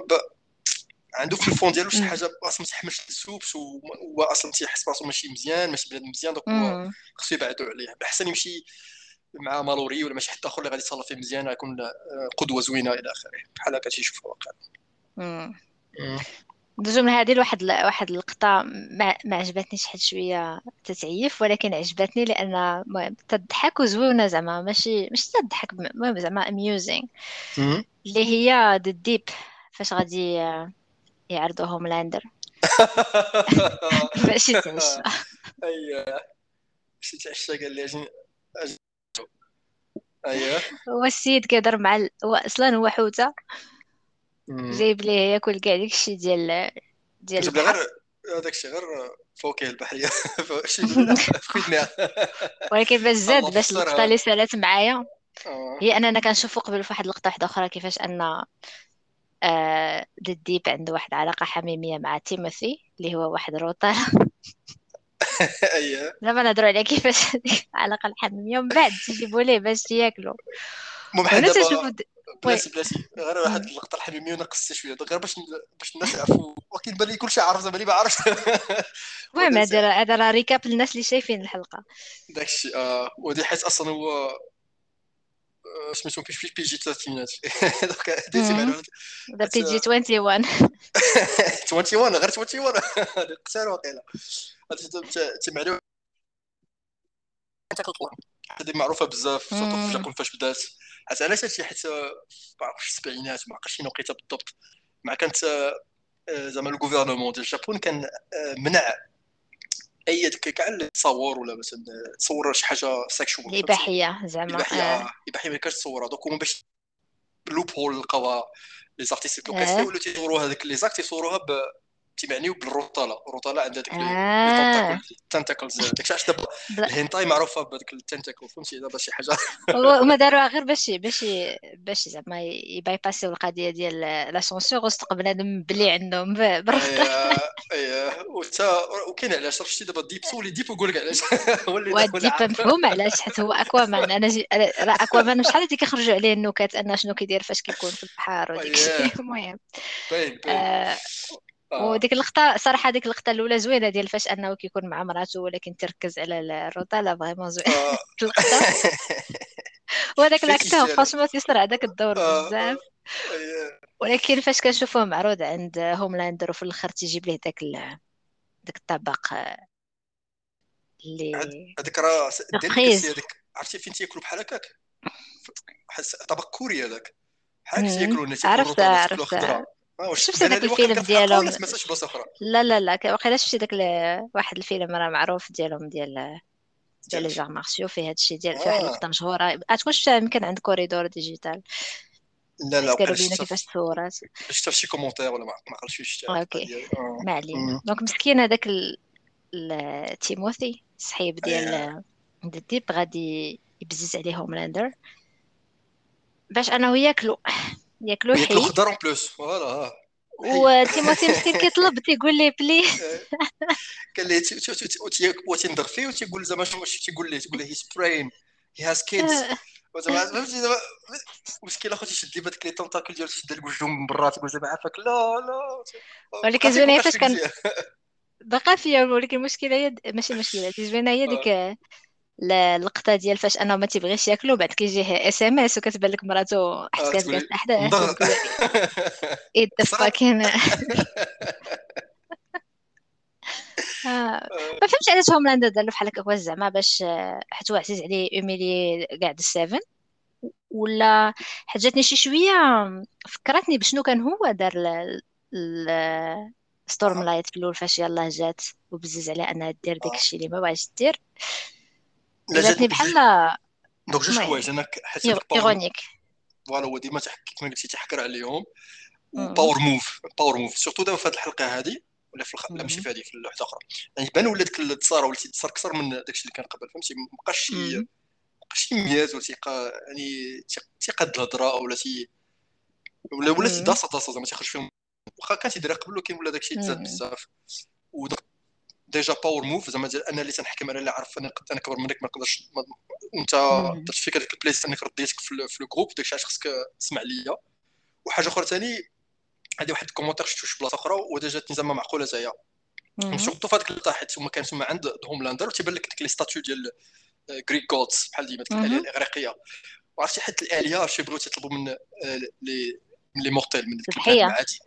عنده في ال fond ديالو شي. حاجة أصلا ما تيحملش ال supes وهو أصلا تيحس براسو ماشي مزيان ماشي بنادم مزيان donc هو. خصو يبعدو عليه. بحسن يمشي مع مالوري ولا ماشي حد آخر اللي غادي يتصرف فيه مزيان يكون آه، قدوة زوينة إلى آخره. بحال هكا تيشوفها واقع مم. الجمله هذه لواحد واحد اللقطه ما, ما عجبتنيش حتى شوية تتعيف ولكن عجبتني لأن المهم تضحك وزوينة زعما. ماشي ماشي تضحك المهم زعما amusing. اللي هي ذا ديب فاش غادي آه، يعرضوا هوملاندر. باش يتعشى اييه مشيت تعشى قال لي اييه هو السيد كيهضر مع ال... هو أصلا هو حوتة. جايب ليه ياكل كاع داكشي ديال ديال البحر. هذاك الشيء غير فوقيه البحريه ولكن باش زاد باش. اللقطة اللي سالات معايا. آه. هي أننا كنشوفوا قبل في واحد اللقطة واحدة أخرى كيفاش أن آه ديب عنده واحد علاقة حميمية مع تيموثي اللي هو واحد الروطه اييه زعما نهضروا على كيفاش هذيك العلاقة الحميمية ومن بعد تجيبوا ليه باش ياكلوا. تشوفوا د... بلاتي بلاتي غير واحد. اللقطة الحميمية ونقصت شوية غير باش باش الناس يعرفوا. ولكن بان لي كلشي عارف زعما اللي ما عارفش. المهم هذا هذا راه récap للناس اللي شايفين الحلقة. داك الشيء آه. ودي حيت أصلا هو في PG 30 donc درتي معلومات ذا PG 21 21 غير 21 قتال واقيلا معلومه هذه معروفه بزاف في الجابون فاش بدات عرفت علاش هادشي حيت ما عرفتش السبعينات ما عرفتش شنو وقيته بالضبط مع كانت زعما الغوفرنمون ديال الجابون كان منع أي كاع اللي تصور ولا مثلا تصور شي حاجة سيكشوال اباحيه زعما اباحيه اباحيه ما كانش تصورها. دونك هما باش لوب هول لقاوها لي زارتيست كيبقاو ولاو تيصوروا هذاك لي زاكت تيصوروها تيمعنيو بالروطاله الروطاله عندها ديك آه. التنتاكلز داك علاش دابا؟ الهينتاي معروفة بهذاك ال tentacle فهمتي؟ دابا شي حاجة. هما داروها غير باش باش باش زعما ي bypass يو القضية ديال la censure وسط بنادم بلي عندهم بالروطاله اييه وتا وكاين علاش؟ شفتي دابا ديب سولي ديب ويقول لك علاش. هو اللي ديب مفهوم علاش؟ حيت هو اكوامان أنا جي... راه اكوامان شحال هادي كيخرجوا عليه النكات أن شنو كيدير فاش كيكون في البحر وديك الشيء المهم. باين باين آه. وديك اللقطة صراحة ديك اللقطة الأولى زوينة ديال فاش أنه كيكون مع مراته ولكن تركز على الروطة. لا vraiment زوينة. آه. اللقطة. وهذاك ال acteur franchement تيصرع هذاك الدور آه. بزاف. ولكن فاش كنشوفوه معروض عند Homelander وفي الآخر تيجيب ليه داك داك الطبق اللي هذاك راه هذاك عرفتي فين تياكلوا بحال هكاك؟ طبق كوري هذاك. بحال هكا تياكلوا الناس عرفت عرفت. شفت داك الفيلم ديالهم؟ لا لا لا واقيلا شفتي داك واحد الفيلم راه معروف ديالهم ديال ديال les arts martiaux فيه هادشي الشيء ديال فيه واحد اللقطه مشهورة. تكون شفتها يمكن عند Corridor Digital. لا لا قالوا لنا كيفاش تصورات شفتها في شي commentaire ولا ما عقلتش شفتها okay. ما علينا. donc مسكين هذاك Timothy صحيب ديال Deep غادي يبزز عليه Homelander. باش انه ياكلو ياكلو حي ياكلو خضر en plus voilà و Timothy مسكين كيطلب تيقول ليه بلي قال ليه وتندغ فيه وتيقول زعما شنو تيقول ليه تيقول ليه he's praying he has kids زعما فهمتي زعما مسكين اخو تيشد لي بهذيك لي tentacule ديالو تشد لك وجهه من برا تيقول زعما عافاك لا لا ولكن زوينه فاش كان بقى فيا ولكن المشكلة هي ماشي المشكلة زوينه هي ديك اللقطه ديال فاش أنه ما تيبغيش ياكلو بعد كيجيه SMS وكتبان لك مراته حيت كتبان الاحداث إيه the fucking ما فهمتش علاش Homelander دار بحال هكا واش زعما باش حيت هو عزيز عليه ي humilier كاع ال Seven. ولا حاجاتني شي شوية فكرتني بشنو كان هو دار Starlight في الأول فاش يلاه جات وبزز عليها أنها دير داك الشيء اللي ما بغاش دير. جاتني بحال دونك جوج حوايج أنا حسيت ironique voilà هو ديما كما قلتي تيحكر عليهم. و power move power move surtout دابا في هذه الحلقة هذه ولا في الخ... لا ماشي في هذه في واحدة أخرى يعني بان ولا ديك التصاره ولات تصار أكثر من داكشي اللي كان قبل فهمتي؟ ما بقاش شي ما بقاش شي ميات ولا تيقا يعني تيقاد الهضرة ولا تي ولا ولا تيداصا داصا زعما تيخرج فيهم. واخا كان تيديرها قبل ولكن ولا داكشي تزاد بزاف. و donc déjà power move زعما ديال أنا اللي تنحكم أنا اللي عارف أنا أنا اكبر منك ما نقدرش وانت درت فيك هذيك ال place أنك رديتك في ال group داكشي علاش خصك تسمع ليا. وحاجة أخرى ثاني هذه واحد ال commentaire شفتو شي بلاصة أخرى و déjà جاتني زعما معقولة زيها surtout في هذيك اللقطه حيت هما كانوا تما عند Homelander وتيبان لك ديك les statues ديال Greek gods بحال ديما ديك الاليه الإغريقية. وعرفتي حيت الآلية شي بغيو تيطلبوا من les من les mortels من الضحية. عادي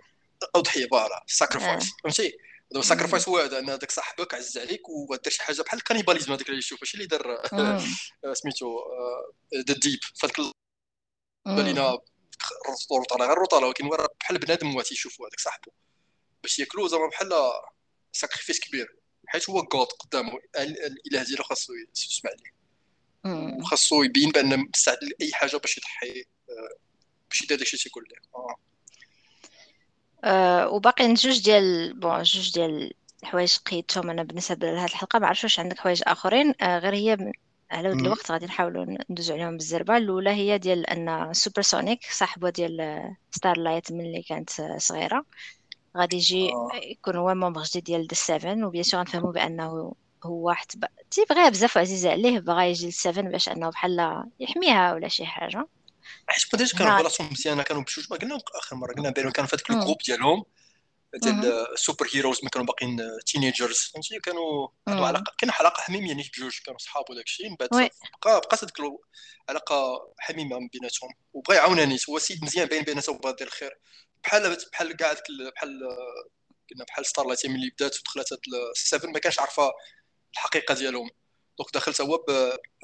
اضحيه voilà sacrifice فهمتي؟ دابا ال sacrifice هو هذا إن هذاك صاحبك عز عليك ودار شي حاجة بحال ال cannibalism هذاك اللي يشوف ماشي اللي دار سميتو ذا ديب فهذاك بالينا الروطاله غير الروطاله ولكن هو بحال بنادم هو تيشوفو هذاك صاحبو. باش ياكلو زعما بحال ساكريفيس كبير حيت هو كود قدامه الإله ديالو خاصو يسمع ليه. وخاصو يبين بأن مستعد لأي حاجة باش يضحي باش يدير داكشي تيقول ليه. آه. أه وباقي جوج ديال بون جوج ديال الحوايج قيدتهم أنا بالنسبة لهذه الحلقة. ما عرفتش واش عندك حوايج آخرين أه غير هي على ود الوقت غادي نحاولوا ندوزو عليهم بالزربة. الأولى هي ديال أن Supersonic صاحبة ديال Starlight ملي كانت صغيرة. غادي يجي آه. يكون هو membre جديد ديال the 7 و bien sûr نفهموا بأنه هو واحد ب... تيبغيها بزاف وعزيزه عليه بغا يجي لل Seven باش أنه بحال يحميها ولا شي حاجة. حيت بدات كانوا بلاصتهم مزيانة كانوا بجوج ما قلنا آخر مرة قلنا بانهم كانوا في هذاك ال group ديالهم ديال ال superheroes ما كانوا باقيين teenagers فهمتي؟ كانوا عندهم علاقة كان علاقه حميمية نيت بجوج كانوا صحاب وداك الشيء من بعد بقى بقات هذيك علاقة حميمة من بيناتهم. وبغى يعاونني هو سيد مزيان باين بيناتهم وبغى دير الخير. بحال بحال كاع بحال قلنا بحال Starlight ملي بدات ودخلت هاد ال Seven ما كانش عارفة الحقيقة ديالهم. donc دخلت هو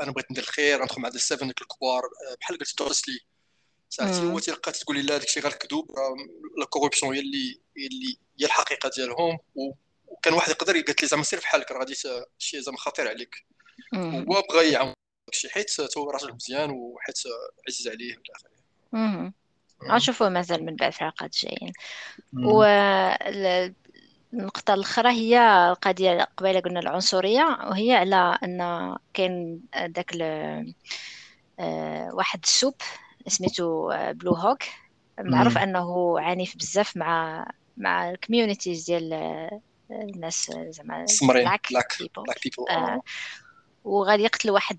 أنا بغيت ندير الخير ندخل مع ال Seven الكبار بحال قلت دورس لي. ساعتي هو تلقى تقول لي لا داكشي غير كذوب la corruption هي اللي هي اللي هي الحقيقة ديالهم. وكان واحد يقدر قالت لي زعما سير بحالك راه غادي شي زعما خطير عليك. هو بغى يعاون داكشي حيت هو راجل مزيان وحيت عزيز عليه إلى اخره غنشوفوه مازال من بعد في الحلقات الجايين و النقطة الأخرى هي القضية قبيلة قلنا العنصرية وهي على أن كاين داك آه، واحد ال supe سميتو Blue Hawk معروف أنه عنيف بزاف مع مع ال communities ديال آه، الناس زعما black people وغادي يقتل واحد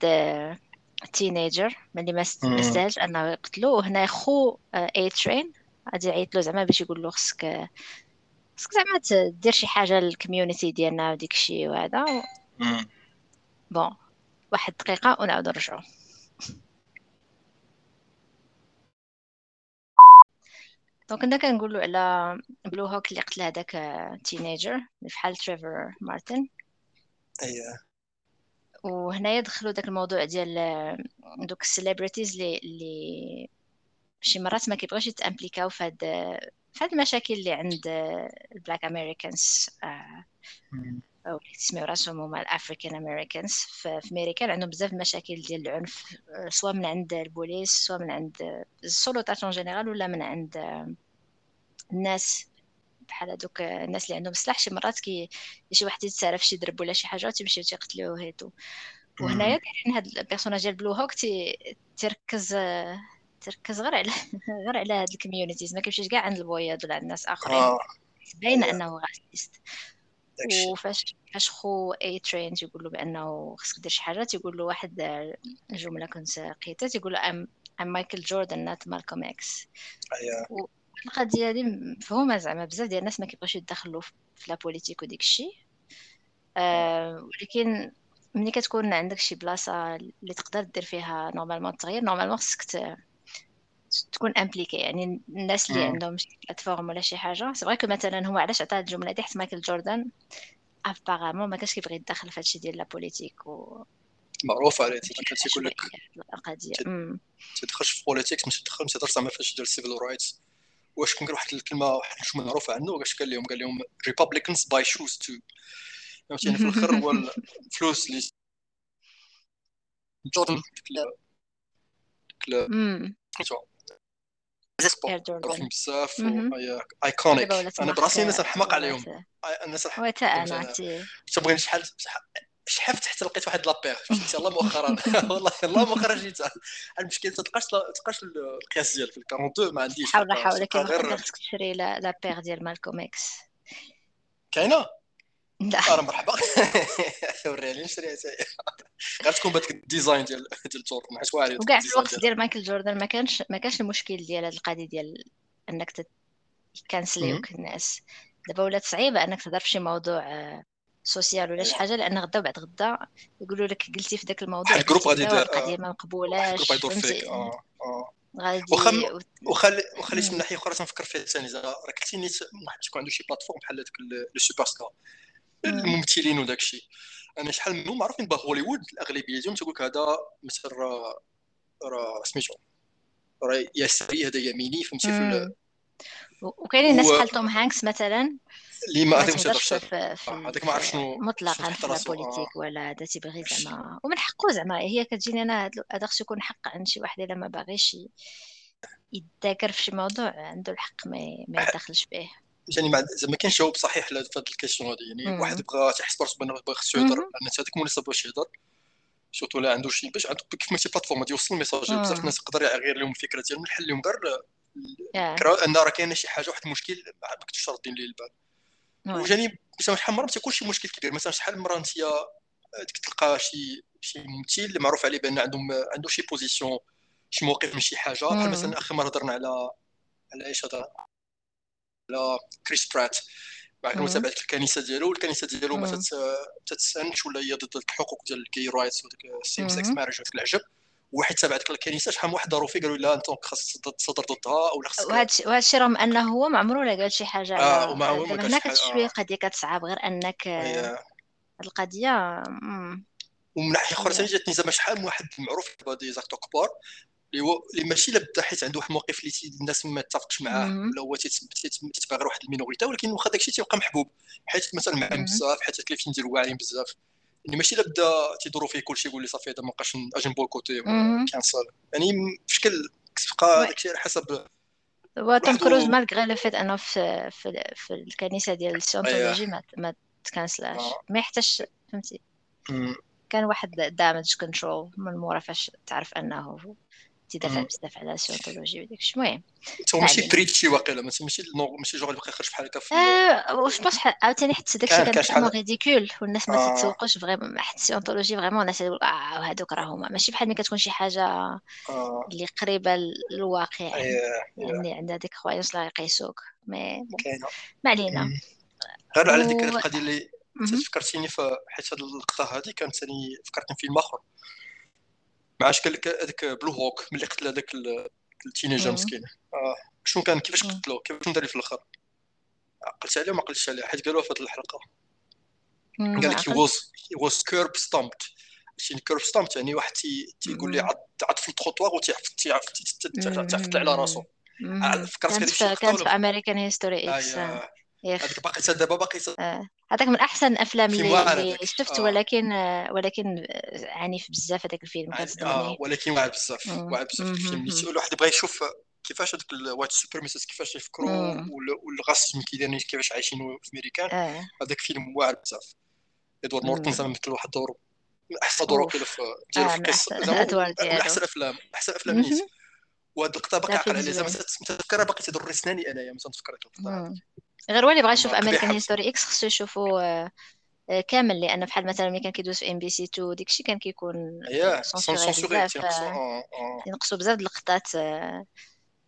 teenager آه، ملي ما استاهلش أنه يقتلو وهنا خو A-Train غادي يعيط له زعما باش يقول له خصك خصك زعما دير شي حاجة لل community ديالنا وديك الشيء وهذا bon واحد دقيقه ونعاودو نرجعو. donc كنا كنقولوا على Blue Hawk اللي قتل هذاك teenager بحال Trayvon Martin اييه وهنايا دخلوا داك الموضوع ديال دوك ال celebrities اللي اللي شي مرات ما كيبغيوش يتامبليكاو في هاد في هاد المشاكل اللي عند ال black Americans أو اللي تسميو راسهم هما ال African Americans. في أمريكا عندهم بزاف المشاكل ديال العنف سواء من عند البوليس سواء من عند السلطات en général ولا من عند الناس بحال هذوك الناس اللي عندهم السلاح شي مرات كي شي واحد يتسارى في شي درب ولا شي حاجة وتمشيو تيقتلوه هيتو وهنايا كاين هاد ال personnage ديال Blue Hawk تركز تركز غير على غير على هاد ال communities ما كيمشيش كاع عند البيوض ولا عند الناس آخرين. آه. باينه أنه غاسيست وفاش فاش خو اي ترين تيقول له بأنه خصك دير شي حاجة تيقول له واحد الجمله كنت قيتها تيقول له ام ام مايكل جوردن نات مالكوم إكس اييه القضية هذه مفهومة زعما بزاف ديال الناس ما كيبغيوش يدخلوا في لا بوليتيك وديك الشيء. آه ولكن ملي كتكون عندك شي بلاصة اللي تقدر دير فيها نورمالمون التغيير نورمالمون خصك تكون impliqué يعني الناس اللي عندهم شي plateforme ولا شي حاجة. c'est vrai que مثلا هو علاش عطى الجملة دي؟ حيت مايكل جوردن apparemment ما كانش كيبغي يدخل في هادشي ديال la politique و معروف عليه كان تيقول لك القضية. تدخلش في politique ما تدخل ما تهضرش زعما فاش ديال ال civil rights واش كون واحد الكلمة واحد شو معروفة عنه واش قال لهم؟ قال لهم Republicans buy shoes too فهمتيني؟ في الآخر هو الفلوس اللي جوردن ديك معروفين بزاف ايكونيك أنا براسي الناس نحماق عليهم. الناس نحماق أنا تبغي شحال شحال حتى لقيت واحد لابير. شفت يلاه مؤخرا. والله يلاه مؤخرا جيت. المشكل تلقاش تلقاش القياس ديال في 42 ما عنديش. حاول حاول كيف خصك تشري لابير ديال مالكوم إكس. كاينة؟ لا. مرحبا. وريني نشريها حتى غير تكون بهذاك ال design ديال ديال جوردن حيت واعر وكاع في الوقت ديال. مايكل جوردن ما كانش ما كانش المشكل ديال هذه القضية ديال إنك ت canceliوك الناس. دابا ولات صعيبة إنك تهضر في شي موضوع social ولا شي حاجة لأن غدا وبعد غدا يقولوا لك قلتي في ذاك الموضوع ال group غادي القضية ما مقبولاش ال group غيدور فيك آه آه. غادي وخلي وخليت من ناحية أخرى تنفكر فيها ثاني راه كنتي نيت واحد تكون عنده شي plateforme بحال هذاك لو سوبر ستار الممثلين وداك الشيء أنا شحال منهم معروفين بهوليوود الأغلبية ديالهم تقول لك هذا مثلا راه راه سميتو راه يساري هذا يميني فهمتي؟ في وكاينين ناس بحال توم هانكس مثلا اللي ما عندهمش هذاك ما عرف شنو مطلقا في ال politique ولا هذا تيبغي زعما. ومن حقه زعما هي كتجيني أنا هذا خصو يكون حق عند شي واحد إلا ما باغيش يتذاكر في شي موضوع عنده الحق ما, ما يدخلش به يعني زعما كاين جواب صحيح لهاد ال question هادي. يعني واحد بغى تيحس براسو بانه بغى خصو يهضر لأن هذاك مناسب باش يهضر. surtout لا عنده شي باش عنده كيف ما plateforme غادي يوصل ال message. بزاف الناس يقدر يغير لهم الفكرة ديالهم يحل لهم غير أن راه كاين شي حاجة واحد المشكل ما كنتش ردين ليه البال. وجاني شحال مرة ما تيكونش شي مشكل كبير. مثلا شحال مرة أنت تلقى شي شي ممثل اللي معروف عليه بأن عندهم عنده شي position شي موقف من شي حاجة. بحال مثلا اخر مرة هضرنا على على إيش هضر على كريس برات بعد مم. تابعت الكنيسة ديالو والكنيسه ديالو ما مم. تت- تتساندش ولا هي ضد الحقوق ديال الكي رايتس وديك السيم سكس. مارج وديك العجب واحد تابع ديك الكنيسة شحال من واحد داروا فيه قالوا لا أنت خاص تصدر ضدها أو لا خاصك وهذا الشيء رغم أنه هو ما عمره لا قال شي حاجة آه وما هو ما هنا حاجة كتشوي آه. القضية كتصعب غير أنك آه، القضية ومن ناحية أخرى شوية ثاني جاتني زعما شحال من واحد معروف دي زاكتور كبار اللي هو اللي ماشي لا بدا حيت عنده واحد الموقف اللي الناس ما تتفقش معاه. ولا هو تيت- تيت- تيتبع غير واحد المينوريتا ولكن واخا داكشي تيبقى محبوب حيت مثلا معلم. بزاف حيت التلفزيون ديالو واعرين بزاف اللي ماشي لا بدا تيدوروا فيه كلشي يقول لي صافي هذا ما بقاش أجي نبويكوتي مم. كانسل يعني في شكل كتبقى داكشي على حسب هو توم وحدو كروز مالغري لو فيت أنه في في, في الكنيسة ديال السيونتولوجي ما ما تكنسلاش آه. ما يحتاجش فهمتي كان واحد دامج كنترول من مورا فاش تعرف أنه تيدافع مم. بزاف على السيونتولوجي وداك الشيء. المهم ما ماشي بريتشي واقيلا ماشي ماشي جوغ اللي بقى يخرج بحال هكا في آه واش بونس عاوتاني حتى داكشي كان كان شحال ريديكول والناس ما آه. تتسوقوش فريمون حتى السيونتولوجي فريمون الناس يقول آه هادوك راه هما ماشي بحال ملي كتكون شي حاجة اللي قريبة للواقع اييه يعني عندها ديك كرويونس لا يقيسوك. mais ما علينا. غير على ديك القضية اللي مهم. فكرتيني في حيت هاد اللقطه هادي كانت ثاني فكرتني في فيلم آخر. مع اش قال لك هذاك Blue Hawk ملي قتل هذاك ال- ال teenager. مسكين؟ آه شنو كان؟ كيفاش. قتلو؟ كيفاش دار في الآخر؟ عقلت عليه وما عقلتش عليه حيت قالوها في هذه الحلقة. قال ما لك he was curb stomped. شي curb stomped يعني واحد تي تيقول لي. عض في التروطوار وتيعفط تيعفط تيعفط على راسو. فكرت كانت هذيك في American History آه، X هذيك باقي دابا باقي آه. هذاك من أحسن الأفلام اللي هذاك شفت ولكن آه، ولكن آه، عنيف بزاف هذاك الفيلم آه ولكن واعر بزاف. واعر بزاف الفيلم. الواحد يبغى يشوف كيفاش هذوك ال white supremacists كيفاش يفكروا و ال racisme كيدايرين كيفاش عايشين في أمريكا آه. هذاك فيلم واعر بزاف. إدوارد نورتون. زعما مثل واحد الدور من أحسن دور في ديالو في القصة زعما من أحسن الافلام أحسن أفلام نورتن. وهاد اللقطه باقي عاقل فيلم عليه زعما زوين متذكرها باقي تضر سناني انايا اللقطه مم. هادي غير هو اللي بغى يشوف American History X خصو يشوفو آه، آه، كامل لأن بحال مثلا ملي كان كيدوز في MBC 2 داكشي كان كيكون censuré بزاف آه، آه ينقصوا بزاف د اللقطات آه،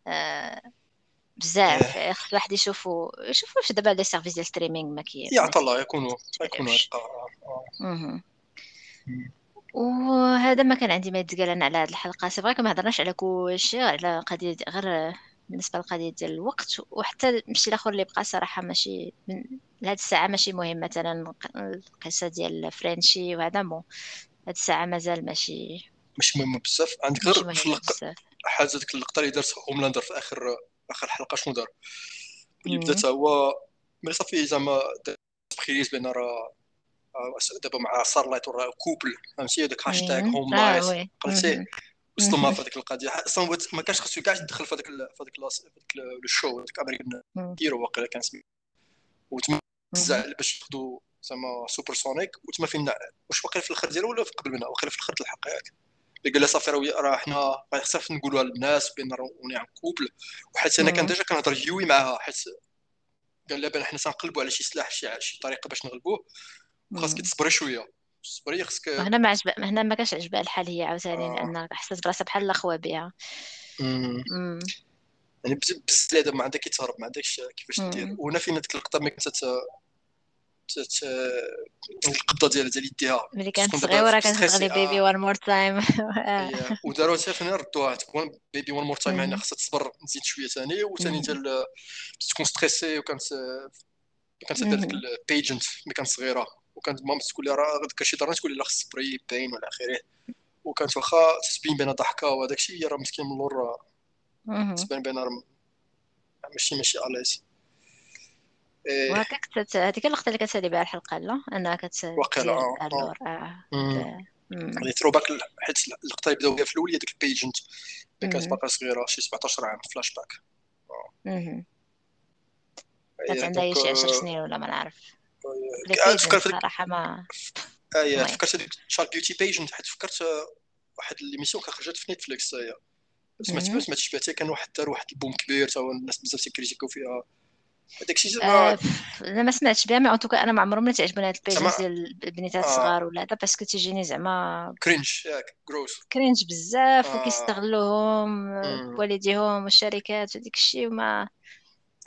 آه، بزاف. إيه. خص الواحد يشوفو يشوفو واش دابا les services ديال streaming ما كي ما عطا الله يكونوا يكونوا. وهذا ما كان عندي ما يتقال أنا على هذه الحلقة. c'est vrai ما هضرناش على كلشي غير على قضية غير بالنسبة للقضية ديال الوقت وحتى الشيء الآخر اللي بقى صراحة ماشي من لهاد الساعة ماشي مهم مثلا القصة ديال فرنشي وهذا bon هاد الساعة مازال ماشي ماشي مهم بزاف. عندك غير في مهم اللق... بزاف. حاجة ديك اللقطه اللي دارت هوملاندر في آخر آخر حلقة شنو دار؟ اللي بدا هو ملي صافي زعما تبخيليز بأن راه آه، دابا مع سارلايت وراه كوبل فهمتي؟ هذاك هاشتاغ. هوم لايت قلتي. وصلوا مهم. في هذيك القضية ما كانش خصو كاع يدخل في هذاك في هذاك في هذاك ال- الشو هذاك أمريكان. هيرو واقيلا كان سميتو وتما. زعل باش ياخذوا زعما سوبر سونيك وتما فين واش واقيلا في الآخر ديالو ولا في قبل منها واقيلا في الآخر الحلقة ياك اللي قال لها صافي راه حنا خصنا نقولوها للناس بأن راه un couple وحيت أنا كان. déjà كنهضر يوي معاها حيت قال لها بأن حنا تنقلبوا على شي سلاح شي شي طريقة باش نغلبوه وخاصك مم. تصبري شوية تصبري خاصك هنا ما عجب هنا ما كانش عجبها الحال هي عاوتاني آه. لأن حسيت براسها بحال الأخوة بها. يعني بز- بزاف دابا ما عندك كيتهرب ما عندكش كيفاش دير. وهنا فين هذيك اللقطه ملي كنت تت- القبضه ديالها ديال يديها. ملي كانت صغيرة كانت تغني بيبي وان مور تايم وداروا حتى فين ردوها تكون baby one more time هنا خاصها تصبر نزيد شوية ثاني وثاني ديال تكون stressée وكانت كانت دير ديك ال pageant ملي كانت صغيرة. وكانت maman تقول لها راه غير شي ضرنا تقول لها خاص تصبري باين والى آخره. وكانت واخا تبين بان ضحكه وهذاك الشيء هي راه مسكين من اللور راه تبان بان راه ماشي ماشي à l'aise إيه. وهكاك هذيك اللقطه اللي كتسالي بها الحلقة لا؟ أنها كتدير واقيلا آه. اللور آه. غادي ثرو باك حيت اللقطة اللي بداو بها في الأول هي ديك البيجنت اللي كانت. باقا صغيرة شي 17 عام فلاش باك مهم. كانت إيه، عندها شي 10 آه، سنين ولا ما نعرف. آه، آه، بيجنت فكرت صراحة ما إيه المهم فكرت هذيك شارك بيوتي بيجنت حيت فكرت آه، واحد ليميسيون كان خرجت في نتفليكس هي سمعت مهم. سمعت شبه كان واحد دار واحد البوم كبير تا الناس بزاف تيكريتيكو فيها. هذاك الشيء زعما أنا ما سمعتش بها مي اوتوكا أنا ما عمرهم تعجبوني هاد البيجنز زعما ديال البنيتات الصغار ولا هذا باسكو تيجيني زعما كرينج ياك جروس كرينج بزاف وكيستغلوهم مم. بوالديهم والشركات وديك الشيء وما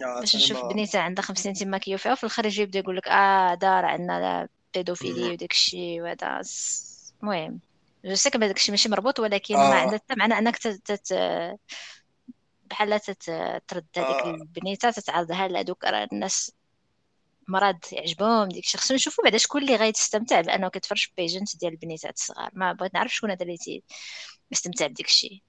باش نشوف بنيته عندها 50 سنتيم ماكيو فيها وفي الآخر يجي يبدا يقول لك آه دار عندنا بيدوفيلي وداك الشيء وهذا. المهم جو سي هذاك الشيء ماشي مربوط ولكن آه. ما عندها حتى معنى أنك تت... بحال ترد هذيك آه. البنيتة تتعرضها لهذوك الناس مرض يعجبهم ديك الشيء. خصنا نشوفوا بعدا شكون اللي غيتستمتع بانه كتفرج pageant ديال البنيتات الصغار. ما بغيت نعرف شكون هذا اللي يستمتع بديك الشيء.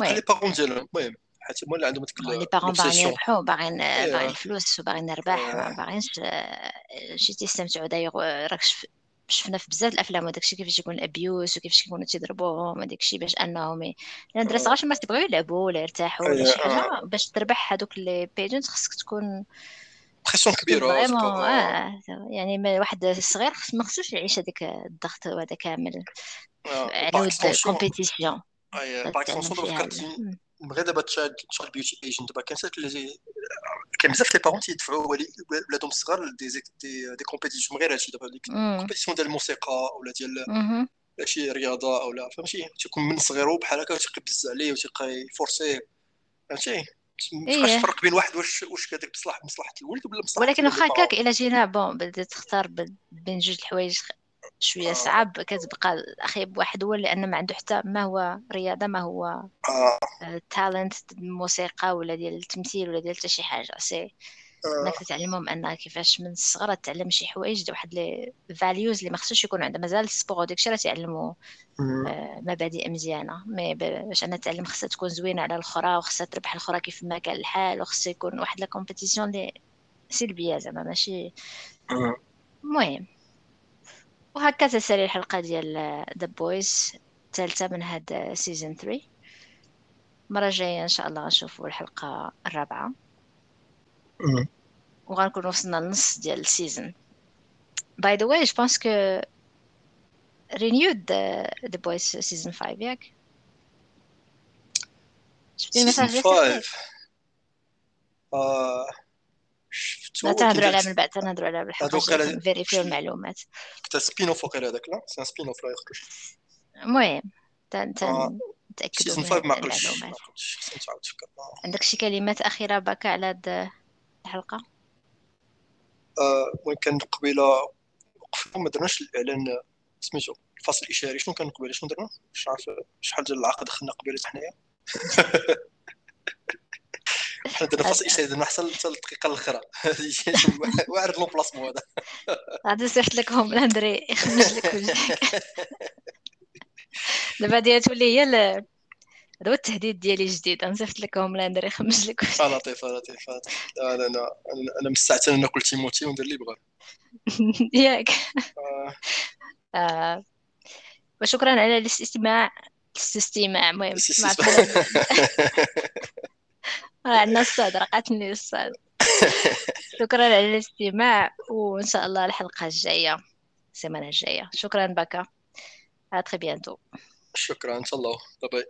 المهم. لي بارون ديالهم. المهم. حيت هما اللي عندهم ديك les parents باغيين يربحوا باغيين باغيين الفلوس وباغيين نربح ما باغينش شي تيستمتعوا. دايغ راك شفنا في بزاف الأفلام وداك الشيء كيفاش يكون l'abus وكيفاش كيكونوا تيضربوهم وداك الشيء باش أنهم لأن الدراري الصغار ما تيبغيو يلعبوا ولا يرتاحوا ولا شي حاجة. باش تربح هذوك لي بيجنت خصك تكون بريسيون كبيرة آه. يعني واحد الصغير ما خصوش يعيش هذاك الضغط هذا كامل. يعني كومبيتيسيون باغ اكزومبل بغيت دابا تشاد تشاد بيوتي ايجنت دابا. كان سات كان بزاف لي بارون تيدفعوا ولادهم الصغار دي دي دي كومبيتيسيون غير هادشي دابا. ديك كومبيتيسيون ديال الموسيقى ولا ديال شي رياضة أو لا فهمتي؟ تيكون من صغيرو بحال هكا تيبقى يبز عليه وتيبقى يفورسيه. فهمتي؟ ما تبقاش تفرق بين واحد واش واش هذاك بصلاح مصلحه الولد ولا مصلحه ولكن واخا هكاك إلا جينا بون بدات تختار بين جوج الحوايج شوية آه. صعب كتبقى الاخي بواحد هو لأن ما عنده حتى ما هو رياضة ما هو آه. تالنت آه. الموسيقى ولا ديال التمثيل ولا ديال حتى شي حاجة سي آه. أنك تعلمهم أن كيفاش من الصغر تعلم شي حوايج واحد لي فاليوز اللي ما خصوش يكون عندها مازال السبور وداكشي راه تعلموا آه مبادئ مزيانة mais باش أنا تعلم خصها تكون زوينة على الأخرى وخصها تربح الأخرى كيف ما كان الحال وخصها يكون واحد la compétition اللي سلبية زعما ماشي المهم وهكا تسالي الحلقة ديال The Boys الثالثة من هاد season 3 المرة الجاية إن شاء الله غنشوفوا الحلقة الرابعة. وغنكون وصلنا للنص ديال ال season باي ذا واي جو بونس كو رينيود ذا بويز سيزون 5 ياك شفتي مثلا 5 لا تنهضروا عليها من بعد تنهضروا عليها بالحق فيريفيو المعلومات. كتا سبين اوف وقيلا هذاك لا؟ سي سبين اوف لا يخرج. المهم نتاكدوا سيزون 5 ما عقلتش عندك شي كلمات أخيرة باكا على هاد الحلقة؟ المهم كان قبيلة وقفنا ما درناش الإعلان سميتو الفصل الإشاري. شنو كان قبيلة؟ شنو درنا؟ مش عارف شحال ديال العقد دخلنا قبيلة حنايا. حنا درنا فاصل اشاري درنا حتى الدقيقة الاخرى واعر لو بلاسمون هذا. غادي صيفط لك هوم لاندري يخمج لك وجهك دابا ديال تولي هي هذا هو التهديد ديالي جديد نصيفط لك هوم لاندر يخمج لك آه لطيف لطيف أنا أنا أنا مستعتل ناكل تيموتي وندير اللي بغا ياك. آه. آه. وشكرا على الاستماع الاستماع. المهم عندنا الصاد رقعتني الصاد شكرا على الاستماع وإن شاء الله الحلقة الجاية السيمانة الجاية. شكرا بكا. À très bientôt. شكرا إن شاء الله. باي